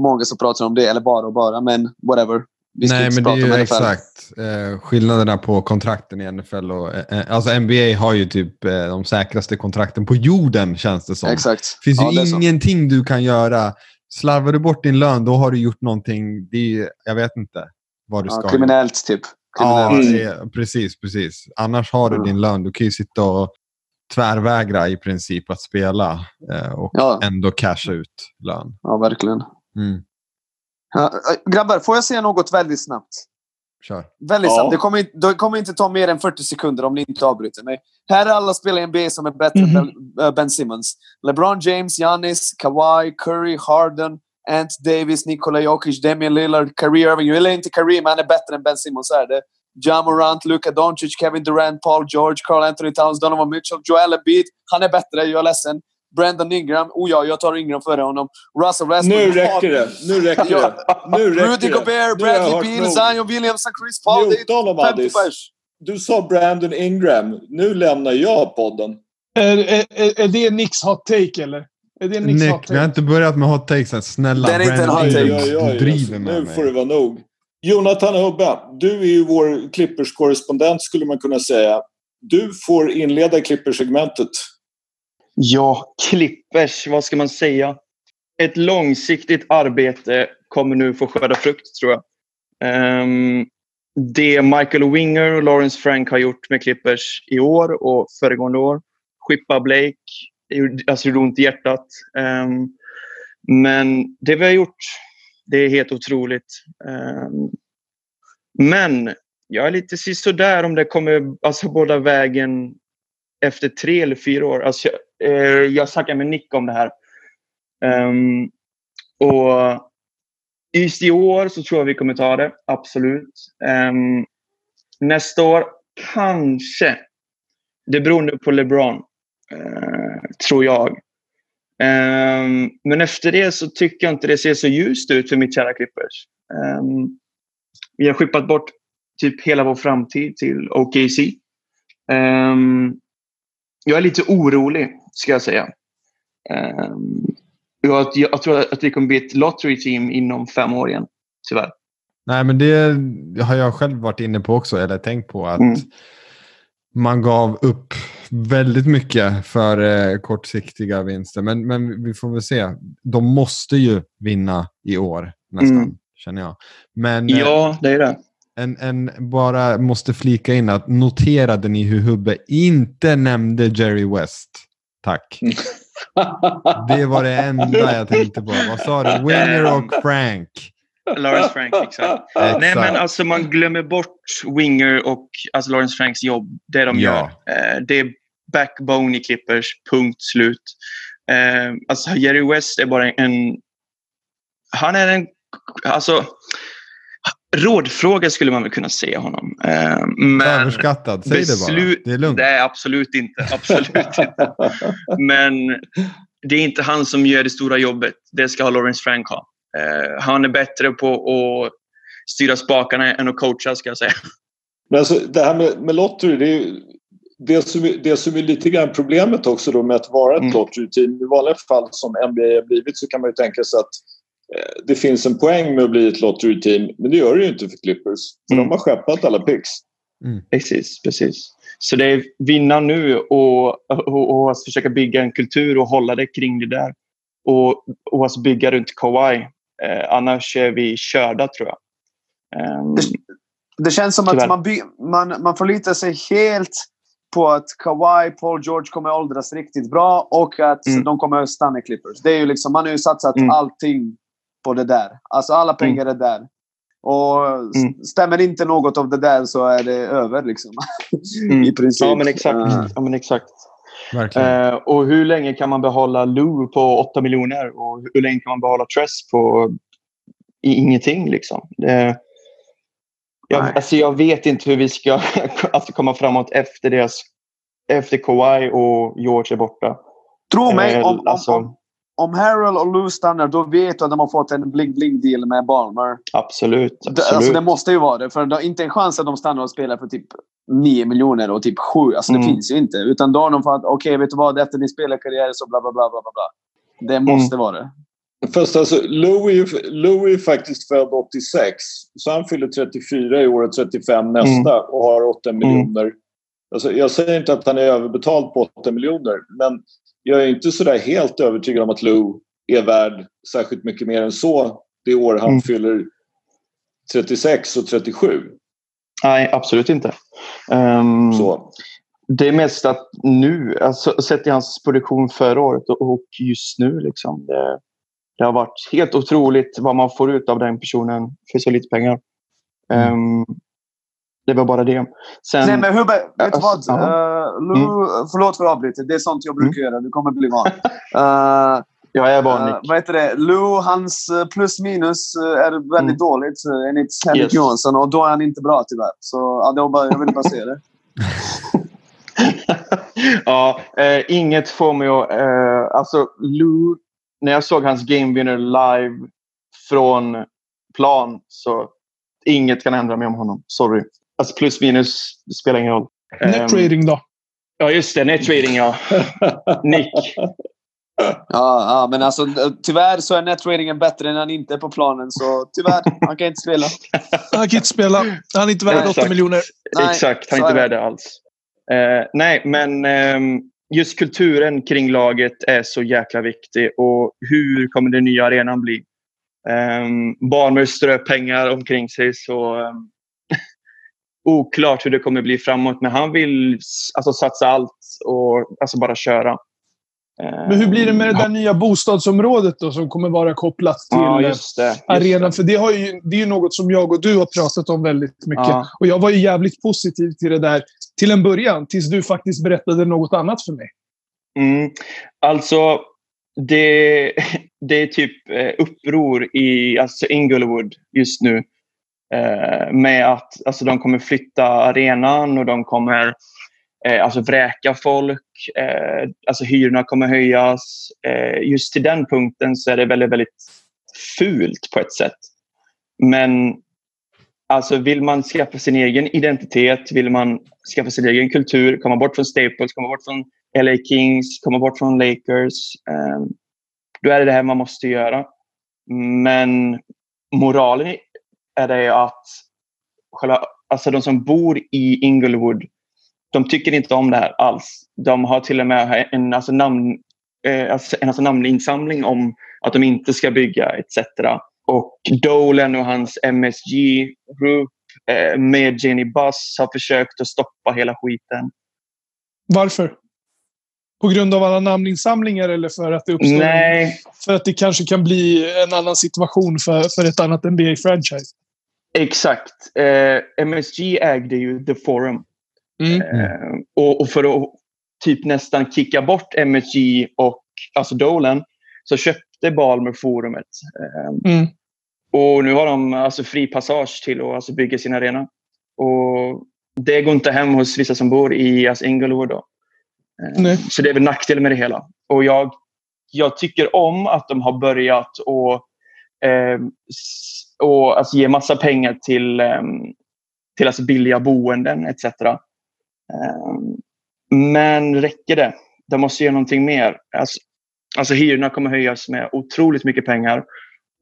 många som pratar om det, eller bara och bara, men whatever. Nej, men det är ju exakt eh, skillnaderna på kontrakten i NFL. Och, eh, eh alltså NBA har ju typ eh, de säkraste kontrakten på jorden känns det som. Exakt. Det finns ja, ju ingenting du kan göra. Slarvar du bort din lön, då har du gjort någonting. Det är, jag vet inte vad du ska ja, Kriminellt typ. Kriminellt. Ja, är, precis, precis. Annars har du mm. din lön. Du kan ju sitta och tvärvägra i princip att spela eh, och ja. ändå casha ut lön. Ja, verkligen. Mm. Ja, grabbar, får jag säga något väldigt snabbt? Kör. Väldigt ja. snabbt. Det kommer, det kommer, inte ta mer än 40 sekunder om ni inte avbryter mig. Här är alla spelare i NBA som är bättre mm -hmm. än mhm. Ben Simmons. LeBron James, Giannis, Kawhi, Curry, Harden, Ant Davis, Nikola Jokic, Damian Lillard, Kyrie Irving. Jag gillar inte Kyrie, men han är bättre än Ben Simmons. Är det. Ja Morant, Luka Doncic, Kevin Durant, Paul George, Carl Anthony Towns, Donovan Mitchell, Joel Embiid. Han är bättre, jag är ledsen. Brandon Ingram. Oh ja, jag tar Ingram före honom. Russell Westbrook. Nu räcker det. Nu räcker det. Nu räcker Rudy det. Gobert, Bradley Beal. Zion Williamson, Chris Paul. Det Njut honom, är 50 Addis. Du sa Brandon Ingram. Nu lämnar jag podden. Är, är, är- det Nicks hot take eller? Är det Nicks hot Nick, vi har take? inte börjat med hot takes än. Snälla, Brandon take. Ingram, Du driver med Nu får det mig. vara nog. Jonathan Hubbe, du är ju vår Clippers-korrespondent skulle man kunna säga. Du får inleda Clippers-segmentet. Ja, Clippers, vad ska man säga? Ett långsiktigt arbete kommer nu få skörda frukt, tror jag. Um, det Michael Winger och Lawrence Frank har gjort med Clippers i år och föregående år. Skippa Blake, det gjorde- alltså, ont i hjärtat. Um, men det vi har gjort, det är helt otroligt. Ehm, men jag är lite sisådär om det kommer alltså, båda vägen efter tre eller fyra år. Alltså, jag, eh, jag snackade med Nick om det här. Ehm, och just i år så tror jag vi kommer ta det, absolut. Ehm, nästa år, kanske. Det beror nu på LeBron, eh, tror jag. Ehm, men efter det så tycker jag inte det ser så ljust ut för mitt kära Clippers. Ehm, vi har skippat bort typ hela vår framtid till OKC. Ehm, jag är lite orolig, ska jag säga. Um, jag, jag tror att det kommer bli ett lottery team inom fem år igen, tyvärr. Nej, men det har jag själv varit inne på också, eller tänkt på. att Mm. Man gav upp väldigt mycket för eh, kortsiktiga vinster. Men, men vi får väl se. De måste ju vinna i år, nästan, Mm. känner jag. Men eh, Ja, det är det. en, en bara måste flika in att noterade ni hur Hubbe inte nämnde Jerry West? Tack. Det var det enda jag tänkte på. Vad sa du? Winger och Frank. Lawrence Frank, exakt. Exakt. Nej, men alltså man glömmer bort Winger och alltså Lawrence Franks jobb. Det de Ja. gör. Eh, det är backbone i Clippers, punkt slut. Eh, alltså Jerry West är bara en... Han är en... Alltså... Rådfråga skulle man väl kunna säga honom. Eh, men Överskattad. Säg det bara. Det är lugnt. Det är absolut inte. Absolut inte. Men det är inte han som gör det stora jobbet. Det ska ha Lawrence Frank ha. Eh, han är bättre på att styra spakarna än att coacha, ska jag säga. Men alltså, det här med, med lottery, det är ju det som, är- det som är lite grann problemet också då med att vara ett Mm. lottery-team. I vanliga fall som NBA har blivit så kan man ju tänka sig att eh, det finns en poäng med att bli ett lottery-team. Men det gör det ju inte för Clippers. För Mm. de har skeppat alla picks. Precis, precis. Så det är vinna nu och, och, och att försöka bygga en kultur och hålla det kring det där. Och, och att bygga runt Kawhi. Eh, annars är vi körda, tror jag. Ehm, Det känns som Tyvärr. att man, by, man, man förlitar sig helt på att Kawhi, Paul George kommer åldras riktigt bra och att Mm. de kommer att stanna i Clippers. Det är ju liksom, man har ju satsat Mm. allting på det där. Alltså alla pengar är där. Och Mm. stämmer inte något av det där så är det över liksom. Mm. I princip. Ja, men exakt. Eh, Ja, men exakt. Eh, och hur länge kan man behålla Lou på 8 miljoner? Och hur länge kan man behålla Tress på i ingenting? Liksom? Det, jag, alltså, jag vet inte hur vi ska alltså, komma framåt efter deras efter Kawhi och George är borta. Tro mig, Eh, om, alltså- om, om Harold och Lou stannar, då vet du att de har fått en bling-bling-deal med Balmer. Absolut. Det, absolut. alltså, det måste ju vara det. För det är inte en chans att de stannar och spelar för typ 9 miljoner och typ 7. Alltså, Mm. Det finns ju inte. Utan då har de fått, okej, vet du vad? Efter din spelarkarriär så bla bla bla bla bla. Det måste vara det. Fast alltså, Lou är, ju, Lou är faktiskt född 86. Så han fyller 34 i år och 35 nästa och har 8 miljoner. Alltså, jag säger inte att han är överbetald på 8 miljoner. Men jag är inte sådär helt övertygad om att Lou är värd särskilt mycket mer än så det år han Mm. fyller 36 och 37. Nej, absolut inte. Ehm, Så. Det är mest att nu, alltså, sett i hans produktion förra året och, just nu. Liksom, det, det har varit helt otroligt vad man får ut av den personen för så lite pengar. Ehm, det var bara det. Sen, Nej, men Hubbe, vet du vad? Alltså, ja. Uh, Lou, Förlåt för att avbryta. Det är sånt jag brukar göra. Du kommer bli van. Uh, jag är van, Uh, Nick. vad heter det? Lou, hans uh, plus minus uh, är väldigt Mm. dåligt uh, enligt Henrik Yes. Johansson och då är han inte bra tyvärr. Så ja, det var bara, jag ville bara säga det. ja, eh, inget får mig att... Eh, alltså, Lou, när jag såg hans game winner live från plan så inget kan ändra mig om honom. Sorry. Alltså plus minus det spelar ingen roll. Net rating då? Ja, just det. Net rating, ja. Nick. Ja, ja, men alltså tyvärr så är netratingen bättre när han inte är på planen. Så tyvärr, han kan inte spela. Han kan inte spela. Han är inte värd 8 miljoner. Nej, Exakt, han är inte värd det alls. Eh, nej, men eh, just kulturen kring laget är så jäkla viktig. Och hur kommer den nya arenan bli? Eh, Barmer strö pengar omkring sig så eh, oklart hur det kommer bli framåt. Men han vill alltså, satsa allt och alltså, bara köra. Men hur blir det med det där nya bostadsområdet då, som kommer vara kopplat till ja, just det, just arenan? För det, har ju, det är ju något som jag och du har pratat om väldigt mycket. Ja. Och jag var ju jävligt positiv till det där till en början, tills du faktiskt berättade något annat för mig. Mm. Alltså, det, det är typ eh, uppror i alltså Inglewood just nu. Eh, med att alltså, de kommer flytta arenan och de kommer eh, alltså vräka folk. Eh, alltså hyrorna kommer höjas. Eh, just till den punkten så är det väldigt, väldigt fult på ett sätt. Men alltså vill man skaffa sin egen identitet, vill man skaffa sin egen kultur, komma bort från Staples, komma bort från LA Kings, komma bort från Lakers. Eh, då är det det här man måste göra. Men moralen är det att själva, alltså de som bor i Inglewood de tycker inte om det här alls. De har till och med en, alltså namn, eh, alltså, en alltså namninsamling om att de inte ska bygga etc. Och Dolan och hans MSG Group eh, med Jenny Buss har försökt att stoppa hela skiten. Varför? På grund av alla namninsamlingar eller för att det uppstår Nej. För att det kanske kan bli en annan situation för, för ett annat NBA-franchise? Exakt. Eh, MSG ägde ju The Forum. Mm. Eh, och, och, för att typ nästan kicka bort MSG och alltså Dolan så köpte Balmer forumet. Eh, mm. Och nu har de alltså fri passage till att alltså bygga sin arena. Och det går inte hem hos vissa som bor i alltså Inglewood. Då. Eh, så det är väl nackdelen med det hela. Och jag, jag tycker om att de har börjat och, eh, och alltså ge massa pengar till, eh, till alltså billiga boenden etc. Ehm, men räcker det? De måste göra någonting mer. Alltså, alltså hyrorna kommer höjas med otroligt mycket pengar.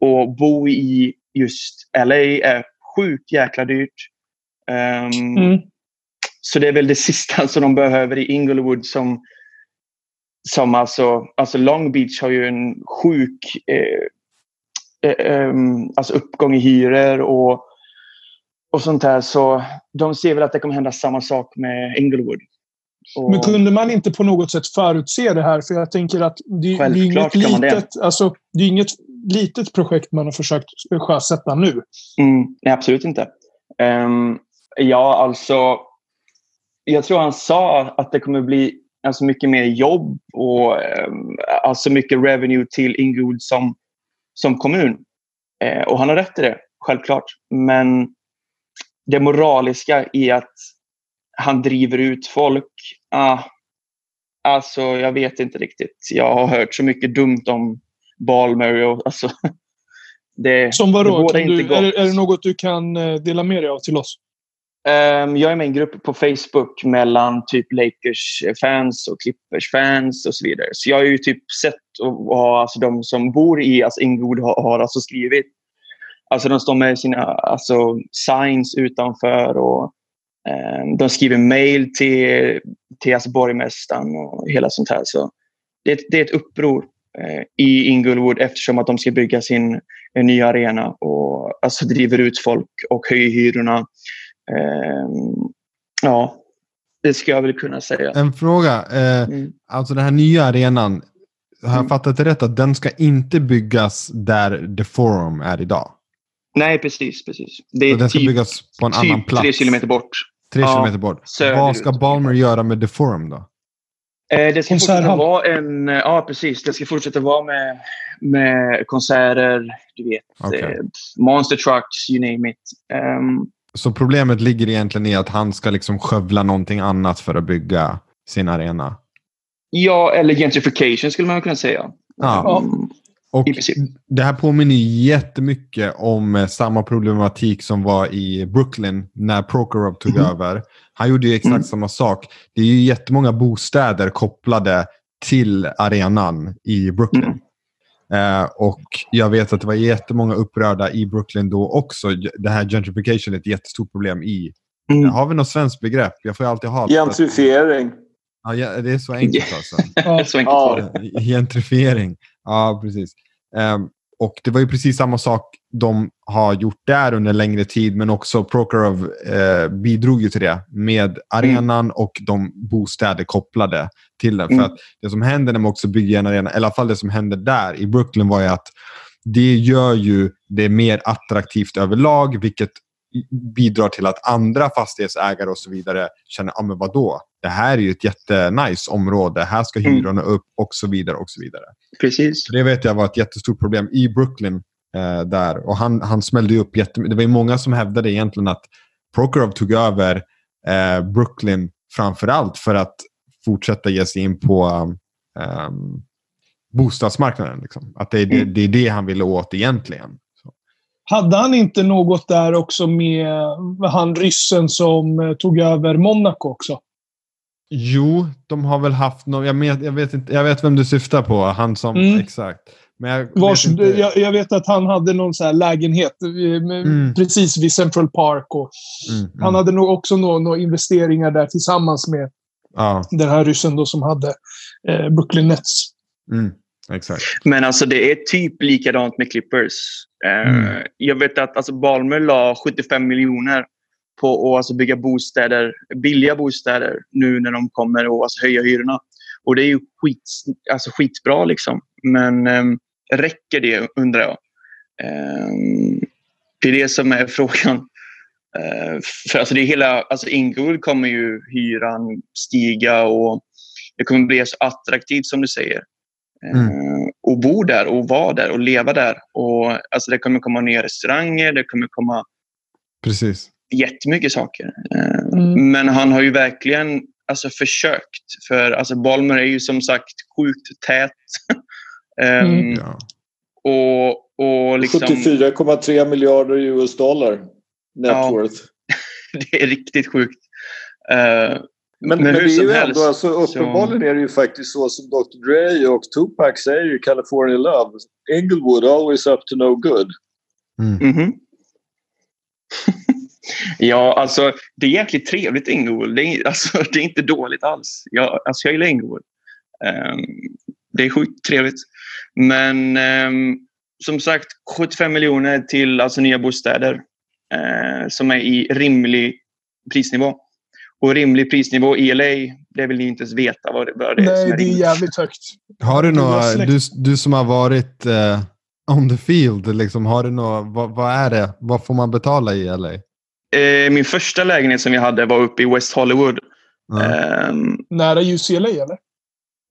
Och bo i just LA är sjukt jäkla dyrt. Um, mm. Så det är väl det sista som de behöver i Inglewood som, som alltså, alltså Long Beach har ju en sjuk eh, eh, um, alltså uppgång i hyror och och sånt här. Så de ser väl att det kommer hända samma sak med Inglewood. Och... Men kunde man inte på något sätt förutse det här? För jag tänker att det, det är inget litet, det. Alltså, det är inget litet projekt man har försökt sjösätta nu. Mm, nej, absolut inte. Um, ja, alltså. Jag tror han sa att det kommer bli alltså, mycket mer jobb och um, alltså mycket revenue till Inglewood som, som kommun. Uh, och han har rätt i det, självklart. Men det moraliska i att han driver ut folk. Ah, alltså, jag vet inte riktigt. Jag har hört så mycket dumt om Balmer. Och, alltså, det, Som vadå? Det du, är, är det något du kan eh, dela med dig av till oss? Um, jag är med i en grupp på Facebook mellan typ Lakers-fans och Clippers-fans och så vidare. Så jag har ju typ sett och, och alltså, de som bor i alltså, Inglewood har, har alltså skrivit Alltså de står med sina alltså, signs utanför och eh, de skriver mail till, till alltså, borgmästaren och hela sånt här. Så det, det är ett uppror eh, i Inglewood eftersom att de ska bygga sin en ny arena och alltså, driver ut folk och höjer hyrorna. Eh, ja, det ska jag väl kunna säga. En fråga. Eh, mm. Alltså den här nya arenan. Har jag mm. fattat det rätt att den ska inte byggas där The Forum är idag? Nej, precis. precis. Det är den ska typ, byggas på en typ annan plats? tre kilometer bort. Tre ja, kilometer bort. Vad ska Balmer göra med The Forum då? Eh, det ska fortsätta vara en... Ja, precis. Det ska fortsätta vara med, med konserter, du vet, okay. eh, monster trucks, you name it. Um, så problemet ligger egentligen i att han ska liksom skövla någonting annat för att bygga sin arena. Ja, eller gentrification skulle man kunna säga. Ja. Mm, Och det här påminner jättemycket om eh, samma problematik som var i Brooklyn när Prokhorov tog Mhm. över. Han gjorde ju exakt Mm. samma sak. Det är ju jättemånga bostäder kopplade till arenan i Brooklyn. Mm. Eh, och jag vet att det var jättemånga upprörda i Brooklyn då också. Det här gentrification är ett jättestort problem i... Mm. Har vi något svenskt begrepp? Jag får ju alltid ha... Gentrifiering. Ja, ja, det är så enkelt alltså. Så enkelt Ja. Gentrifiering. Ja, precis. Ehm, och det var ju precis samma sak de har gjort där under längre tid, men också Prokhorov eh, bidrog ju till det med arenan och de bostäder kopplade till den. Mm. För att det som händer när man också bygger en arena, eller i alla fall det som hände där i Brooklyn var ju att det gör ju det mer attraktivt överlag, vilket bidrar till att andra fastighetsägare och så vidare känner, ja ah, men vadå? Det här är ju ett jättenice område. Här ska Mm. hyrorna upp och så vidare. och så vidare. Precis. Det vet jag var ett jättestort problem i Brooklyn. Eh, där. Och han, han smällde upp jättemycket. Det var ju många som hävdade egentligen att Prokhorov tog över eh, Brooklyn framför allt för att fortsätta ge sig in på um, bostadsmarknaden. Liksom. Att det är, det, Mm. det är det han ville åt egentligen. Hade han inte något där också med han ryssen som eh, tog över Monaco också? Jo, de har väl haft någon, jag, vet, jag, vet inte, jag vet vem du syftar på. Han som, Mm. exakt. Men jag, Vars, vet inte, jag, jag vet att han hade någon så här lägenhet eh, Mm. precis vid Central Park. Och mm, mm, Han hade nog också några några investeringar där tillsammans med ja, den här ryssen då som hade eh, Brooklyn Nets. Exakt. Men alltså det är typ likadant med Clippers. Eh, Mm. Jag vet att alltså, Balmer la 75 miljoner på att alltså, bygga bostäder, billiga bostäder nu när de kommer att alltså, höja hyrorna. Och det är ju skit, alltså, skitbra liksom. Men ehm, räcker det undrar jag. Ehm, det är det som är frågan. Eh, för alltså det är hela, alltså Inglewood kommer ju hyran stiga och det kommer bli så attraktivt som du säger. Mm. Eh, och bo där och vara där och leva där. Och, alltså det kommer komma nya restauranger, det kommer komma Precis. jättemycket saker. Eh, Mm. Men han har ju verkligen alltså, försökt. För alltså, Balmer är ju som sagt sjukt tät. Ehm, Mm. Ja. Och, och liksom, 74,3 miljarder US dollar net Ja. worth. det är riktigt sjukt. Eh, Men, Men men, det är ju helst, ändå, alltså, uppenbarligen är det ju faktiskt så som Dr Dre och Tupac säger i California Love. Inglewood always up to no good. Mm. Mhm. ja, alltså det är jäkligt trevligt Inglewood. Det är, alltså, det är inte dåligt alls. Jag, alltså, jag gillar Inglewood. Ehm, det är sjukt trevligt. Men ehm, som sagt, 75 miljoner till alltså, nya bostäder eh, som är i rimlig prisnivå. Och rimlig prisnivå i LA, det vill ni inte ens veta vad det, vad det är Nej, är det är jävligt högt. Har du några, du, du som har varit eh, on the field, liksom, har du några, vad, vad är det? Vad får man betala i LA? Eh, min första lägenhet som jag hade var uppe i West Hollywood. Ja. Ehm, Nära UCLA, eller?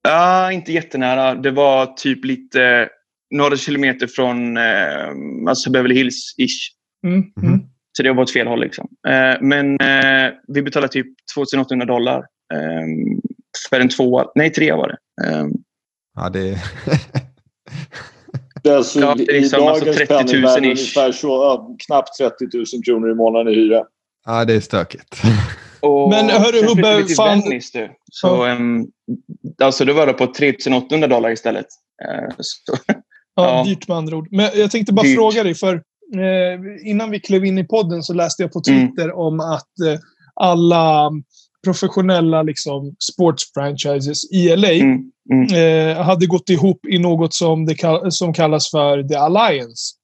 Ja, inte jättenära. Det var typ lite några kilometer från eh, alltså Beverly Hills-ish. Mm. Mhm. Mm. Så det var åt fel håll. Liksom. Eh, men eh, vi betalade typ 2800 dollar eh, för en tvåa. Nej, trea var det. Eh, Ja, det är... Det är alltså Ja, det är i liksom alltså dagens 30 000 penningvärde ish. ungefär så, ja, knappt 30 000 kronor i månaden i hyra. ja, det är stökigt. och Men hörru, Hubbe, till fan- Venice, du. Så, ehm, alltså, det var det på 3800 dollar istället. Eh, så, Ja, Ja. Dyrt med andra ord. Men jag tänkte bara Dyrt. fråga dig, för eh, innan vi klev in i podden så läste jag på Twitter om att eh, alla professionella liksom, sportsfranchises i LA mm, mm. eh, hade gått ihop i något som, det kall- som kallas för The Alliance.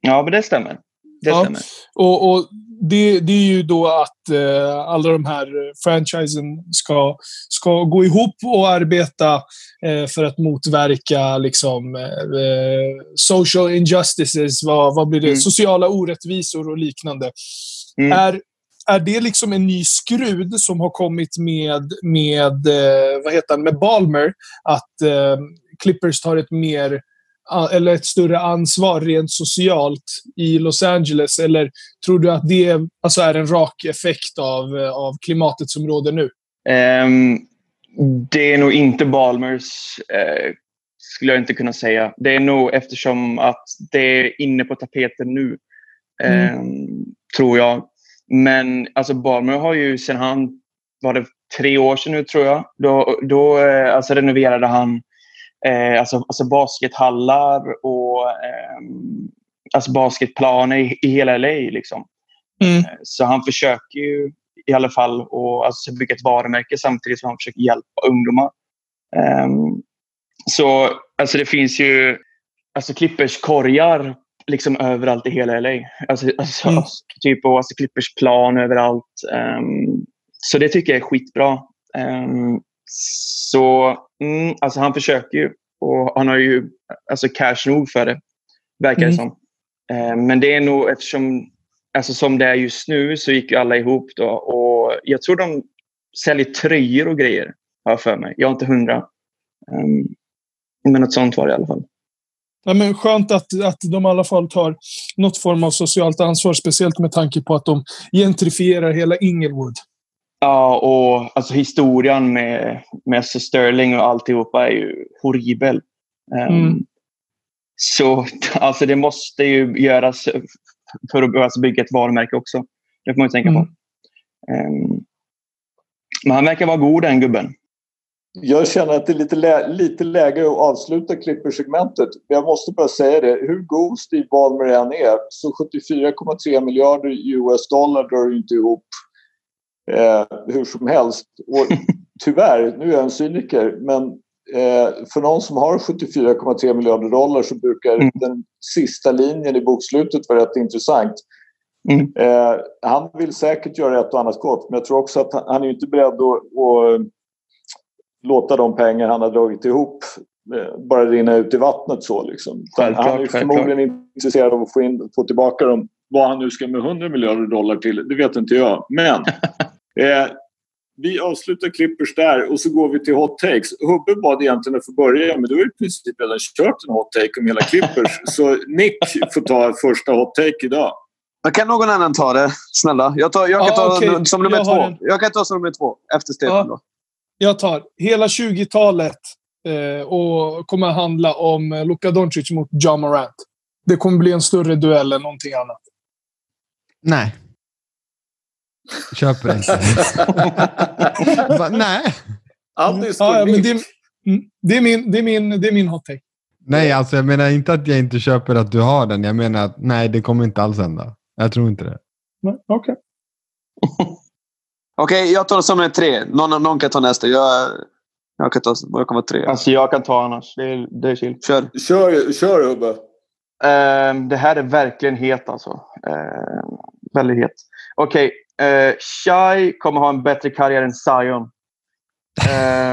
Ja, men det stämmer. Det Ja. stämmer. Och, och det, det är ju då att eh, alla de här franchisen ska, ska gå ihop och arbeta eh, för att motverka liksom, eh, social injustices, vad, vad blir det? Mm. Sociala orättvisor och liknande. Mm. Är, är det liksom en ny skrud som har kommit med, med, eh, vad heter han, med Balmer? Att eh, Clippers tar ett mer eller ett större ansvar rent socialt i Los Angeles? Eller tror du att det alltså är en rak effekt av, eh, av klimatet som råder nu? Ehm, Det är nog inte Balmers, eh, skulle jag inte kunna säga. Det är nog eftersom att det är inne på tapeten nu, mm. tror jag. Men alltså Balmer har ju sen han, var det tre år sedan nu tror jag, då, då eh, alltså renoverade han eh, alltså, alltså baskethallar och eh, alltså basketplaner i, i hela LA. Liksom. Mm. Eh, så han försöker ju i alla fall att alltså, bygga ett varumärke samtidigt som han försöker hjälpa ungdomar. Um, så alltså, det finns ju alltså, Clippers korgar liksom överallt i hela LA. Alltså, alltså, mm. typ och, alltså, Clippers plan överallt. Um, så det tycker jag är skitbra. Um, så mm, alltså, han försöker ju och han har ju alltså, cash nog för det, verkar det mm. som. Um, men det är nog eftersom alltså som det är just nu så gick ju alla ihop då och jag tror de säljer tröjor och grejer, har jag för mig. Jag är inte hundra. Um, men något sånt var det i alla fall. Ja, men skönt att, att de i alla fall tar något form av socialt ansvar, speciellt med tanke på att de gentrifierar hela Inglewood. Ja, och alltså historien med, med Sterling och alltihopa är ju horribel. Um, mm. Så alltså det måste ju göras för att alltså bygga ett varumärke också. Det får man ju tänka mm. på. Um, men han verkar vara god den gubben. Jag känner att det är lite, lä lite läge att avsluta klippersegmentet. Jag måste bara säga det, hur god Steve Ballmer än är så 74,3 miljarder US dollar drar inte ihop eh, hur som helst. Och tyvärr, nu är jag en cyniker, men eh, för någon som har 74,3 miljarder dollar så brukar mm. den sista linjen i bokslutet vara rätt intressant. Mm. Eh, han vill säkert göra ett och annat gott, men jag tror också att han, han är inte beredd att, att låta de pengar han har dragit ihop eh, bara rinna ut i vattnet. så liksom. Självklart, Han är förmodligen självklart. intresserad av att få, in, få tillbaka dem. Vad han nu ska med 100 miljarder dollar till, det vet inte jag. Men eh, vi avslutar Clippers där och så går vi till hot takes. Hubbe bad egentligen att få börja, men du har i princip redan kört en hot take om hela Clippers. så Nick får ta första hot take idag. kan någon annan ta det? Snälla. Jag, tar, jag kan ah, ta okay. som nummer jag två. En... Jag kan ta som nummer två efter Stefan. Ah, jag tar hela 20-talet eh, och kommer att handla om Luka Doncic mot John Morant. Det kommer bli en större duell än någonting annat. Nej. Köper inte. nej. Allt är ja, men det, mm, det, är min, det, är min, det är min hot take. Nej, alltså jag menar inte att jag inte köper att du har den. Jag menar att nej, det kommer inte alls hända. Jag tror inte det. Okej. Okay. Okej, okay, jag tar som en tre. Någon, någon kan ta nästa. Jag, jag kan ta jag kan vara tre. Alltså jag kan ta annars. Det är, det är chill. Kör. Kör, kör Hubbe. Uh, det här är verkligen het alltså. Uh, väldigt het. Okej. Okay. Uh, Shai kommer ha en bättre karriär än Zion.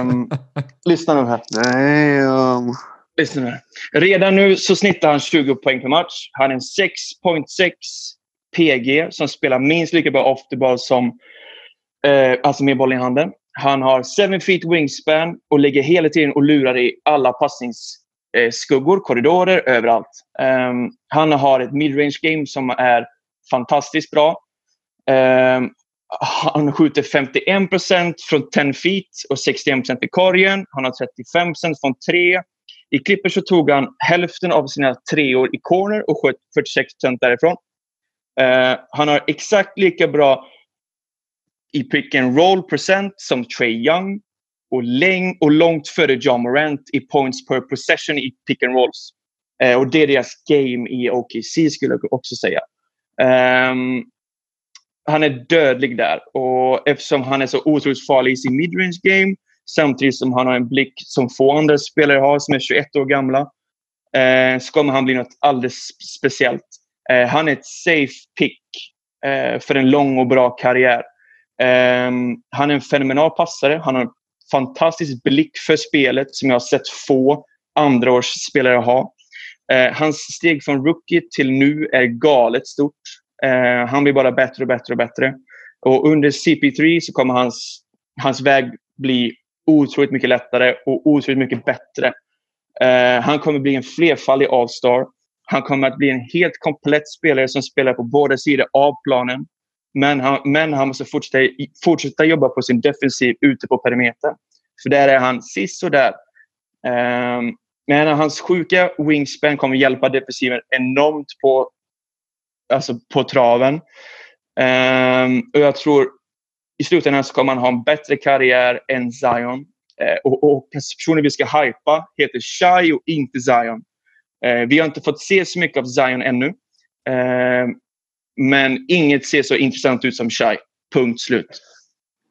Um, lyssna nu här. Damn. Lyssna nu. Redan nu så snittar han 20 poäng per match. Han är en 6.6 PG som spelar minst lika bra off the ball som eh, alltså med bollen i handen. Han har 7 feet wingspan och ligger hela tiden och lurar i alla passningsskuggor, eh, korridorer, överallt. Um, han har ett midrange game som är fantastiskt bra. Ehm, han skjuter 51 procent från 10 feet och 61 procent i korgen. Han har 35 procent från 3. I Clippers så tog han hälften av sina treor i corner och sköt 46 procent därifrån. Uh, han har exakt lika bra i pick and roll procent som Trey Young och, läng och långt före John Morant i points per possession i pick and rolls. Eh, och det är deras game i OKC skulle jag också säga. Um, han är dödlig där och eftersom han är så otroligt farlig i sin midrange game samtidigt som han har en blick som få andra spelare har som är 21 år gamla eh, så kommer han bli något alldeles speciellt. Eh, han är ett safe pick eh, för en lång och bra karriär. Um, han är en fenomenal passare. Han har en fantastisk blick för spelet som jag har sett få andraårsspelare ha. Uh, hans steg från rookie till nu är galet stort. Eh, han blir bara bättre och bättre och bättre. Och under CP3 så kommer hans, hans väg bli otroligt mycket lättare och otroligt mycket bättre. Eh, han kommer bli en flerfaldig all-star. Han kommer att bli en helt komplett spelare som spelar på båda sidor av planen. Men han, men han måste fortsätta, fortsätta jobba på sin defensiv ute på perimetern. För där är han sisådär. Um, ehm, men hans sjuka wingspan kommer hjälpa defensiven enormt på, alltså på traven. Um, och jag tror i slutändan ska man ha en bättre karriär än Zion. Uh, och, och personen vi ska hypa heter Shai och inte Zion. Uh, vi har inte fått se så mycket av Zion ännu. Uh, men inget ser så intressant ut som Shai. Punkt slut.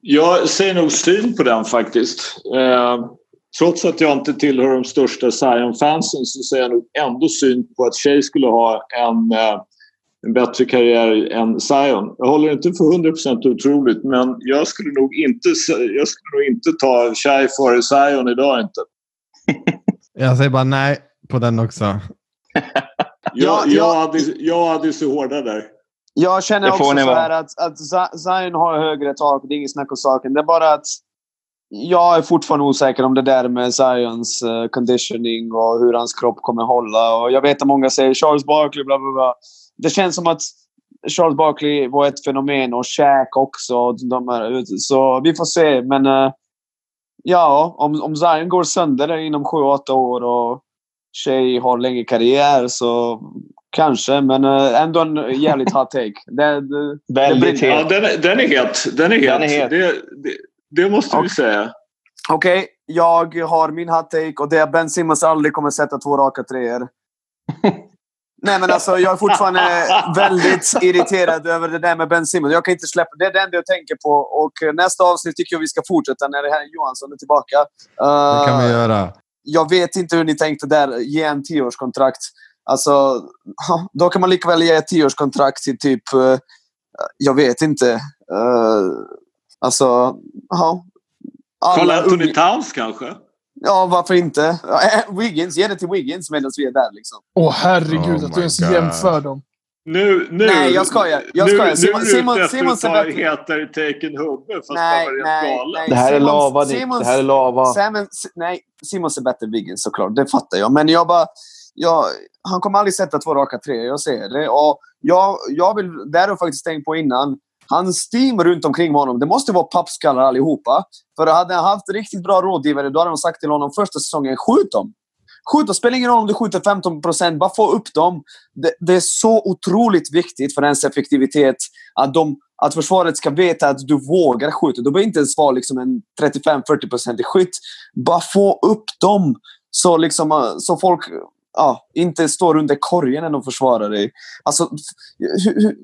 Jag ser nog syn på den faktiskt. Eh, trots att jag inte tillhör de största Zion-fansen så ser jag nog ändå syn på att Shai skulle ha en, eh, en bättre karriär än Zion. Jag håller inte för 100% otroligt men jag skulle nog inte, jag skulle nog inte ta Shea före Zion idag inte. jag säger bara nej på den också. jag, jag, hade, jag hade så hårda där. Jag känner också så här att, att Zion har högre tak. Det är inget snack om saken. Det är bara att jag är fortfarande osäker om det där med Zions uh, conditioning och hur hans kropp kommer hålla. Och jag vet att många säger Charles Barkley, bla bla bla. Det känns som att Charles Barkley var ett fenomen och Shaq också. De här, så vi får se. Men uh, ja, om, om Zion går sönder inom 7-8 år och Shea har längre karriär så Kanske, men uh, ändå en jävligt hot take. Det, det, Väldigt det ja, den, är, den är het. Den är het. Den är het. Det, det, det, måste vi säga. Okej, okay, jag har min hot take och det är att Ben Simmons aldrig kommer sätta två raka treor. Nej men alltså jag är fortfarande väldigt irriterad över det där med Ben Simmons. Jag kan inte släppa det. är det enda jag tänker på. Och nästa avsnitt tycker jag vi ska fortsätta när det här Johansson är tillbaka. Uh, det kan vi göra. Jag vet inte hur ni tänkte där. Ge en tioårskontrakt. Alltså, då kan man lika väl ge ett tioårskontrakt till typ, uh, jag vet inte. Uh, alltså, ja. Carl Anthony Towns kanske? Ja, varför inte? Eh, Wiggins, ge det till Wiggins medan vi är där. Liksom. Åh herregud, oh att du ens jämför dem. Nu, nu, nej, jag skojar. Jag skojar. Nu, Simon, nu Simon, Simon Sebek... heter Taken Hubbe fast nej, han var nej, galen. Det här är lava, Simons, Det här är lava. Simon, nej, Simon är bättre Wiggins såklart. Det fattar jag. Men jag bara jag, han kommer aldrig sätta två raka tre, jag ser det. Och jag, jag vill, det har jag faktiskt tänkt på innan. Hans team runt omkring honom, det måste vara pappskallar allihopa. För hade han haft riktigt bra rådgivare, då hade de sagt till honom första säsongen, skjut dem. Skjut dem, spelar ingen roll om du skjuter 15 procent, bara få upp dem. Det, det, är så otroligt viktigt för ens effektivitet att, de, att försvaret ska veta att du vågar skjuta. Du behöver inte ens vara liksom en 35-40 procentig skytt. Bara få upp dem så, liksom, så folk ja, inte står under korgen när försvarar dig. Alltså,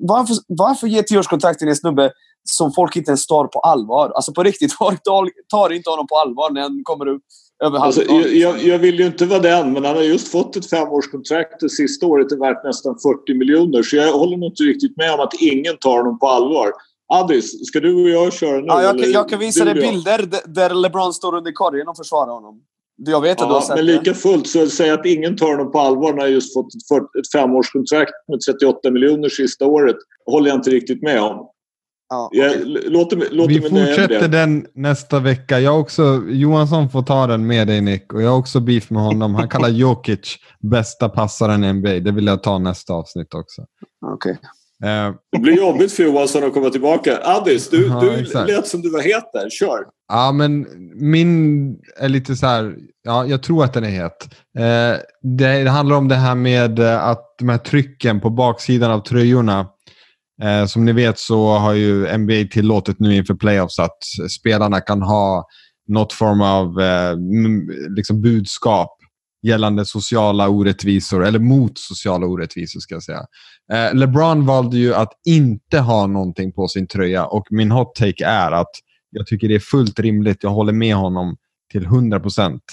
varför, varför ge tioårskontrakt till en snubbe som folk inte ens tar på allvar? Alltså på riktigt, folk tar inte honom på allvar när han kommer upp över alltså, jag, jag, vill ju inte vara den, men han har just fått ett femårskontrakt det sista året är värt nästan 40 miljoner. Så jag håller nog inte riktigt med om att ingen tar honom på allvar. Addis, ska du och jag köra nu? Ja, jag, kan, jag kan visa dig bilder där LeBron står under korgen och försvarar honom. Jag vet att ja, du har sett men lika fullt så säg att ingen tar honom på allvar när han just fått ett, femårskontrakt med 38 miljoner sista året. håller jag inte riktigt med om. Ja, jag, låter, låter Vi fortsätter den nästa vecka. Jag också, Johansson får ta den med dig Nick och jag har också beef med honom. Han kallar Jokic bästa passaren i NBA. Det vill jag ta nästa avsnitt också. Okej. Okay. Eh, det blir jobbigt för Johansson att komma tillbaka. Addis, du, ja, du lät som du var het där. Kör! Ja, men min är lite så här... Ja, jag tror att den är het. Eh, det, det, handlar om det här med eh, att de här trycken på baksidan av tröjorna. Eh, som ni vet så har ju NBA tillåtit nu inför playoffs att spelarna kan ha något form av eh, liksom budskap gällande sociala orättvisor, eller mot sociala orättvisor ska jag säga. Eh, LeBron valde ju att inte ha någonting på sin tröja och min hot take är att jag tycker det är fullt rimligt. Jag håller med honom till 100 procent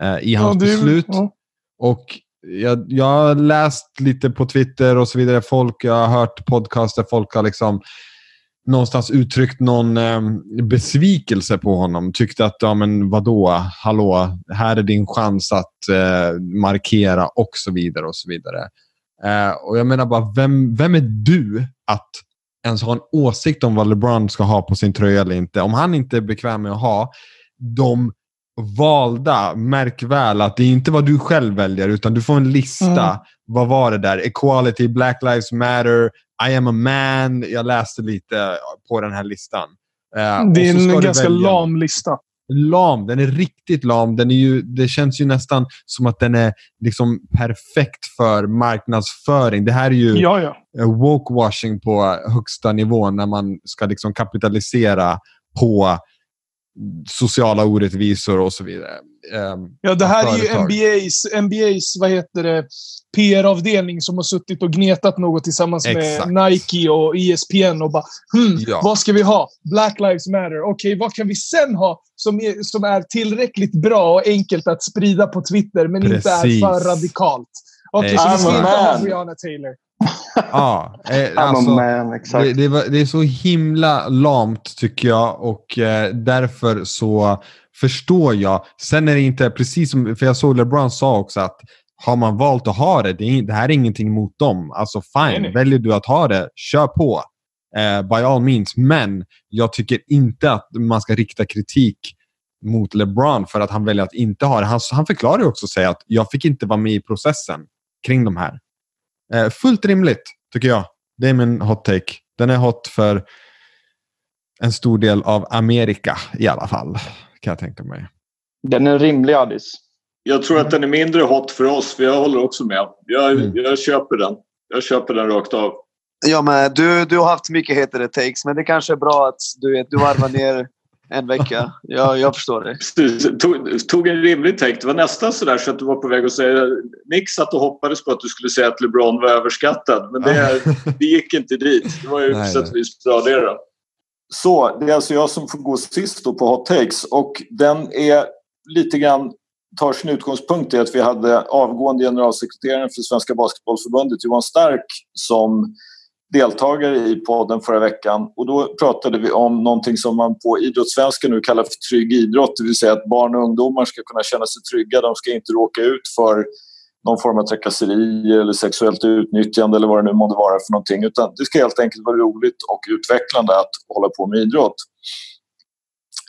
eh, i hans ja, det, beslut. Ja. Och jag, jag har läst lite på Twitter och så vidare. Folk, jag har hört podcaster, folk har liksom någonstans uttryckt någon eh, besvikelse på honom. Tyckte att, ja men vadå, hallå, här är din chans att eh, markera och så vidare och så vidare. Eh, och jag menar bara, vem, vem är du att ens ha en åsikt om vad LeBron ska ha på sin tröja eller inte? Om han inte är bekväm med att ha de valda, märk väl att det är inte vad du själv väljer, utan du får en lista. Mm. Vad var det där? Equality, Black Lives Matter, I am a man. Jag läste lite på den här listan. Uh, det är en ganska lam lista. Lam. Den är riktigt lam. Den är ju, det känns ju nästan som att den är liksom perfekt för marknadsföring. Det här är ju Ja, ja. woke-washing på högsta nivå när man ska liksom kapitalisera på sociala orättvisor och så vidare. Ehm, Ja, det här är ju företag. NBAs, NBAs vad heter det, PR-avdelning som har suttit och gnetat något tillsammans Exakt. med Nike och ESPN och bara hmm, Ja. vad ska vi ha? Black Lives Matter. Okej, vad kan vi sen ha som är, som är tillräckligt bra och enkelt att sprida på Twitter men inte är Precis. för radikalt? Okej, Eh, så vi ska inte ha. Breonna Taylor. Ja, eh, alltså, man, exakt. det, det, var, det är så himla lamt tycker jag och eh, därför så förstår jag. Sen är det inte precis som, för jag såg LeBron sa också att har man valt att ha det, det, är, det här är ingenting mot dem. Alltså fine, Nej, nej. väljer du att ha det, kör på. Eh, by all means. Men jag tycker inte att man ska rikta kritik mot LeBron för att han väljer att inte ha det. Han, han förklarar ju också och säger att jag fick inte vara med i processen kring de här. Eh, fullt rimligt, tycker jag. Det är min hot take. Den är hot för en stor del av Amerika i alla fall, kan jag tänka mig. Den är rimlig, Addis. Jag tror att den är mindre hot för oss, för jag håller också med. Jag, Mm. jag köper den. Jag köper den rakt av. Ja, men du, du har haft mycket hetare takes, men det kanske är bra att du, vet, du varvar ner en vecka. Jag, jag förstår det. Tog, tog en rimlig take. Det var nästan så där så att du var på väg att säga... Nick satt och hoppades på att du skulle säga att LeBron var överskattad. Men det, det gick inte dit. Det var ju på sätt och vis bra det då. Så, det är alltså jag som får gå sist då på Hot Takes. Och den är lite grann tar sin utgångspunkt i att vi hade avgående generalsekreteraren för Svenska Basketbollförbundet Johan Stark som deltagare i podden förra veckan och då pratade vi om någonting som man på idrottssvenska nu kallar för trygg idrott, det vill säga att barn och ungdomar ska kunna känna sig trygga, de ska inte råka ut för någon form av trakasserier eller sexuellt utnyttjande eller vad det nu månde vara för någonting utan det ska helt enkelt vara roligt och utvecklande att hålla på med idrott.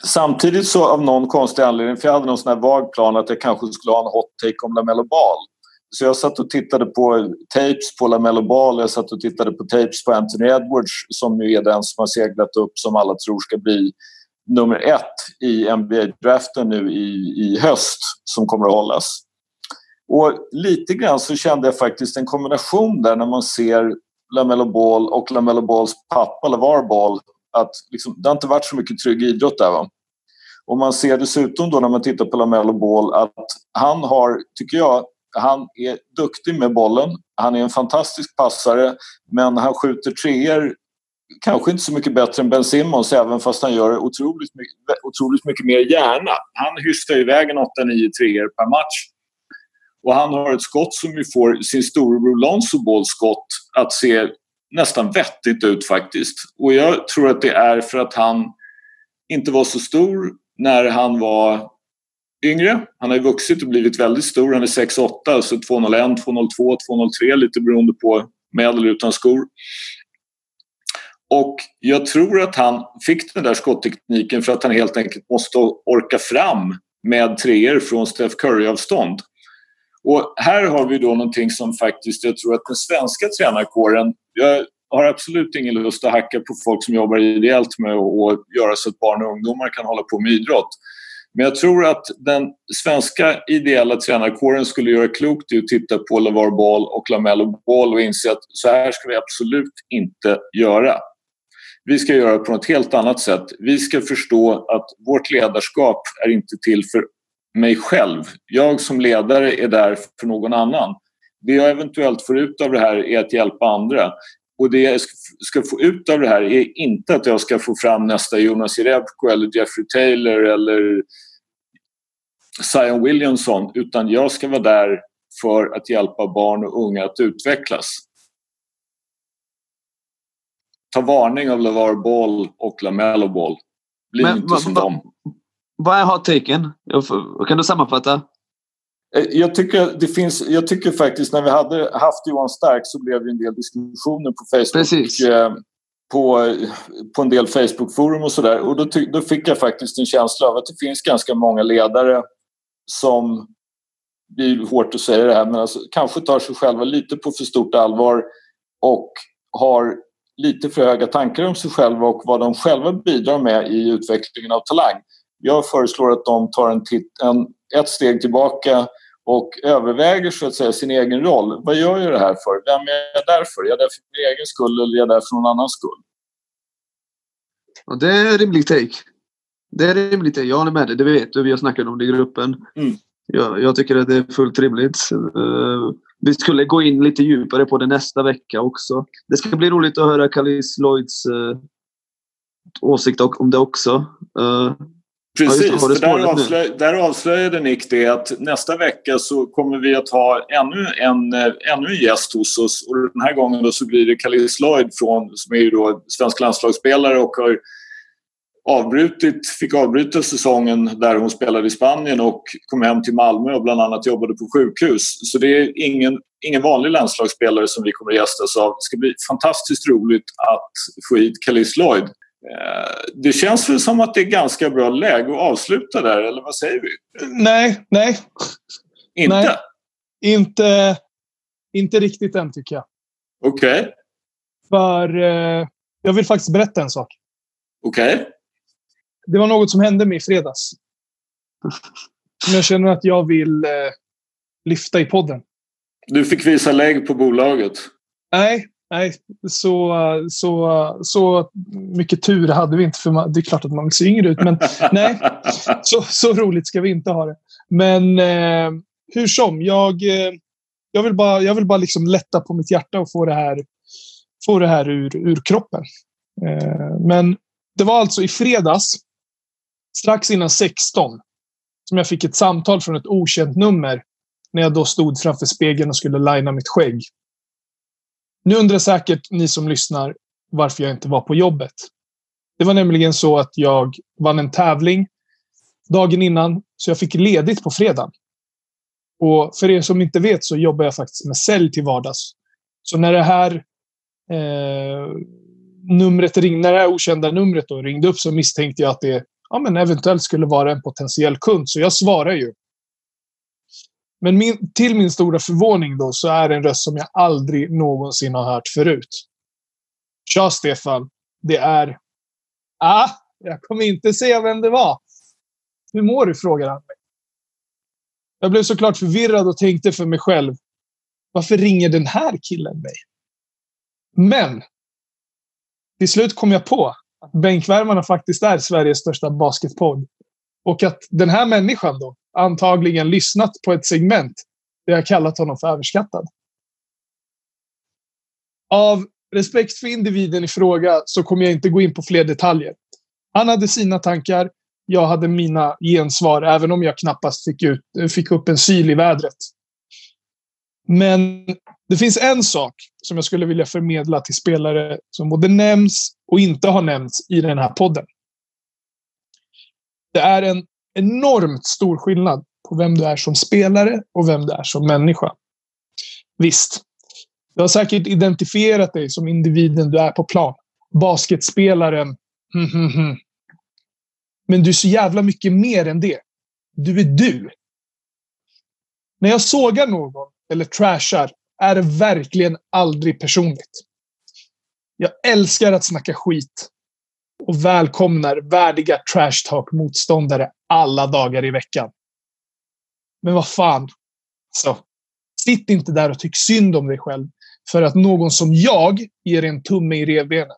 Samtidigt så av någon konstig anledning, för jag hade någon sån här vag plan att jag kanske skulle ha en hot take om LaMelo Ball. Så jag satt och tittade på tapes på LaMello Ball, jag satt och tittade på tapes på Anthony Edwards som ju är den som har seglat upp som alla tror ska bli nummer ett i NBA-draften nu i, i höst som kommer att hållas. Och lite grann så kände jag faktiskt en kombination där när man ser LaMello Ball och LaMello Balls pappa LeVar Ball att liksom, det har inte varit så mycket trygg idrott där. Va? Och man ser dessutom då när man tittar på LaMello Ball att han har, tycker jag, han är duktig med bollen. Han är en fantastisk passare men han skjuter treor kanske inte så mycket bättre än Ben Simmons även fast han gör otroligt mycket, otroligt mycket mer gärna. Han hystar iväg en 8-9 treor per match. Och han har ett skott som ju får sin storebror Lonzo Balls skott att se nästan vettigt ut faktiskt. Och jag tror att det är för att han inte var så stor när han var yngre. Han har vuxit och blivit väldigt stor. Han är 6'8, alltså 201, 202, 203 lite beroende på med eller utan skor. Och jag tror att han fick den där skotttekniken för att han helt enkelt måste orka fram med treor från Steph Curry-avstånd. Och här har vi då någonting som faktiskt jag tror att den svenska tränarkåren... Jag har absolut ingen lust att hacka på folk som jobbar ideellt med att göra så att barn och ungdomar kan hålla på med idrott. Men jag tror att den svenska ideella tränarkåren skulle göra klokt i att titta på LeVar Ball och Lamello Ball och inse att så här ska vi absolut inte göra. Vi ska göra på något helt annat sätt. Vi ska förstå att vårt ledarskap är inte till för mig själv. Jag som ledare är där för någon annan. Det jag eventuellt får ut av det här är att hjälpa andra. Och det jag ska få ut av det här är inte att jag ska få fram nästa Jonas Jerebko eller Jeffrey Taylor eller Zion Williamson utan jag ska vara där för att hjälpa barn och unga att utvecklas. Ta varning av LeVar Ball och LaMelo Ball. Bli Men inte som dem. Vad är hot-taken? Jag får- Kan du sammanfatta? Eh, Jag tycker, det finns, jag tycker faktiskt när vi hade haft Johan Stark så blev det en del diskussioner på Facebook. Precis. eh, På, på en del Facebook-forum och sådär. Och då, då fick jag faktiskt en känsla av att det finns ganska många ledare som, det är hårt att säga det här, men alltså, kanske tar sig själva lite på för stort allvar och har lite för höga tankar om sig själva och vad de själva bidrar med i utvecklingen av talang. Jag föreslår att de tar en, en ett steg tillbaka och överväger så att säga sin egen roll. Vad gör jag det här för? Vem är jag där för? Är jag där för min egen skull eller är jag där för någon annans skull? Och det är en rimlig take. Det är en rimlig take. Jag håller med dig. Det vet du. Vi har snackat om det i gruppen. Mm. Ja, jag tycker att det är fullt rimligt. Uh, vi skulle gå in lite djupare på det nästa vecka också. Det ska bli roligt att höra Kalis Lloyds uh, åsikt om det också. Uh, Precis, ja, för där, avslöj, där avslöjade Nick det att nästa vecka så kommer vi att ha ännu en, ännu en gäst hos oss. Och den här gången då så blir det Kalis Lloyd från, som är ju då svensk landslagsspelare och har avbrutit, fick avbryta säsongen där hon spelade i Spanien och kom hem till Malmö och bland annat jobbade på sjukhus. Så det är ingen, ingen vanlig landslagsspelare som vi kommer att gästas av. Det ska bli fantastiskt roligt att få hit Kalis Lloyd. Eh, det känns väl som att det är ganska bra läge att avsluta där, eller vad säger vi? Nej, nej. Inte? Nej, inte, inte riktigt än tycker jag. Okej. Okay. För eh, jag vill faktiskt berätta en sak. Okej. Okay. Det var något som hände mig i fredags. Som jag känner att jag vill eh, lyfta i podden. Du fick visa lägg på bolaget. Nej, nej, så, så, så mycket tur hade vi inte. För man, det är klart att man ser yngre ut, men nej. Så, så roligt ska vi inte ha det. Men eh, hur som, jag, eh, jag vill bara, jag vill bara liksom lätta på mitt hjärta och få det här, få det här ur, ur kroppen. Eh, men det var alltså i fredags, strax innan 16, som jag fick ett samtal från ett okänt nummer när jag då stod framför spegeln och skulle linea mitt skägg. Nu undrar säkert ni som lyssnar varför jag inte var på jobbet. Det var nämligen så att jag vann en tävling dagen innan, så jag fick ledigt på fredagen. Och för er som inte vet så jobbar jag faktiskt med sälj till vardags. Så när det här eh, numret ringde, när det här okända numret då ringde upp så misstänkte jag att det ja, men eventuellt skulle vara en potentiell kund. Så jag svarar ju. Men min, till min stora förvåning då så är det en röst som jag aldrig någonsin har hört förut. Tja Stefan. Det är... Ah, jag kommer inte säga vem det var. Hur mår du? frågar han mig. Jag blev såklart förvirrad och tänkte för mig själv. Varför ringer den här killen mig? Men. Till slut kom jag på Bänkvärmarna faktiskt är Sveriges största basketpodd. Och att den här människan då antagligen lyssnat på ett segment där jag kallat honom för överskattad. Av respekt för individen i fråga så kommer jag inte gå in på fler detaljer. Han hade sina tankar. Jag hade mina gensvar, även om jag knappast fick, ut, fick upp en syl i vädret. Men det finns en sak som jag skulle vilja förmedla till spelare som både nämns och inte har nämnts i den här podden. Det är en enormt stor skillnad på vem du är som spelare och vem du är som människa. Visst, du har säkert identifierat dig som individen du är på plan. Basketspelaren. Hmm, hmm, hmm. Men du är så jävla mycket mer än det. Du är du. När jag sågar någon eller trashar är det verkligen aldrig personligt. Jag älskar att snacka skit och välkomnar värdiga trash talk-motståndare alla dagar i veckan. Men vad fan. Så, sitt inte där och tyck synd om dig själv för att någon som jag ger en tumme i revbenen.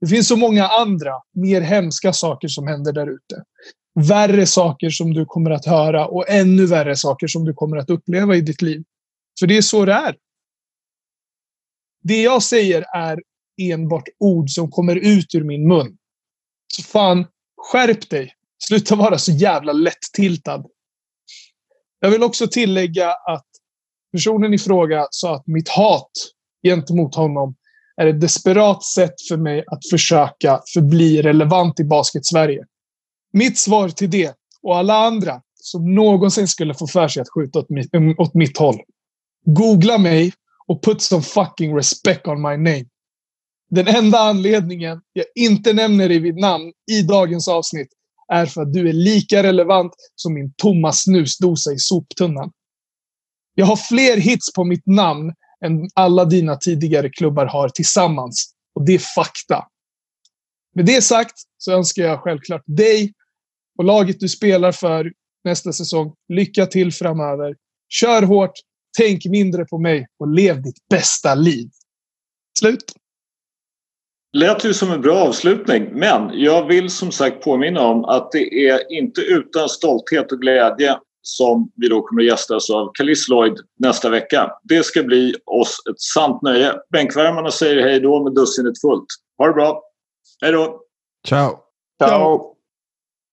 Det finns så många andra, mer hemska saker som händer där ute. Värre saker som du kommer att höra och ännu värre saker som du kommer att uppleva i ditt liv. För det är så det är. Det jag säger är enbart ord som kommer ut ur min mun. Så fan, skärp dig. Sluta vara så jävla lätt-tiltad. Jag vill också tillägga att personen i fråga sa att mitt hat gentemot honom är ett desperat sätt för mig att försöka förbli relevant i basket-Sverige. Mitt svar till det och alla andra som någonsin skulle få för sig att skjuta åt mitt, åt mitt håll. Googla mig och put some fucking respect on my name. Den enda anledningen jag inte nämner dig vid namn i dagens avsnitt är för att du är lika relevant som min tomma snusdosa i soptunnan. Jag har fler hits på mitt namn än alla dina tidigare klubbar har tillsammans. Och det är fakta. Med det sagt så önskar jag självklart dig och laget du spelar för nästa säsong. Lycka till framöver. Kör hårt, tänk mindre på mig och lev ditt bästa liv. Slut. Lät ju som en bra avslutning, men jag vill som sagt påminna om att det är inte utan stolthet och glädje som vi då kommer att gästas av Kalis Lloyd nästa vecka. Det ska bli oss ett sant nöje. Bänkvärmarna säger hej då med dussinet fullt. Ha det bra! Hej då! Ciao! Ciao!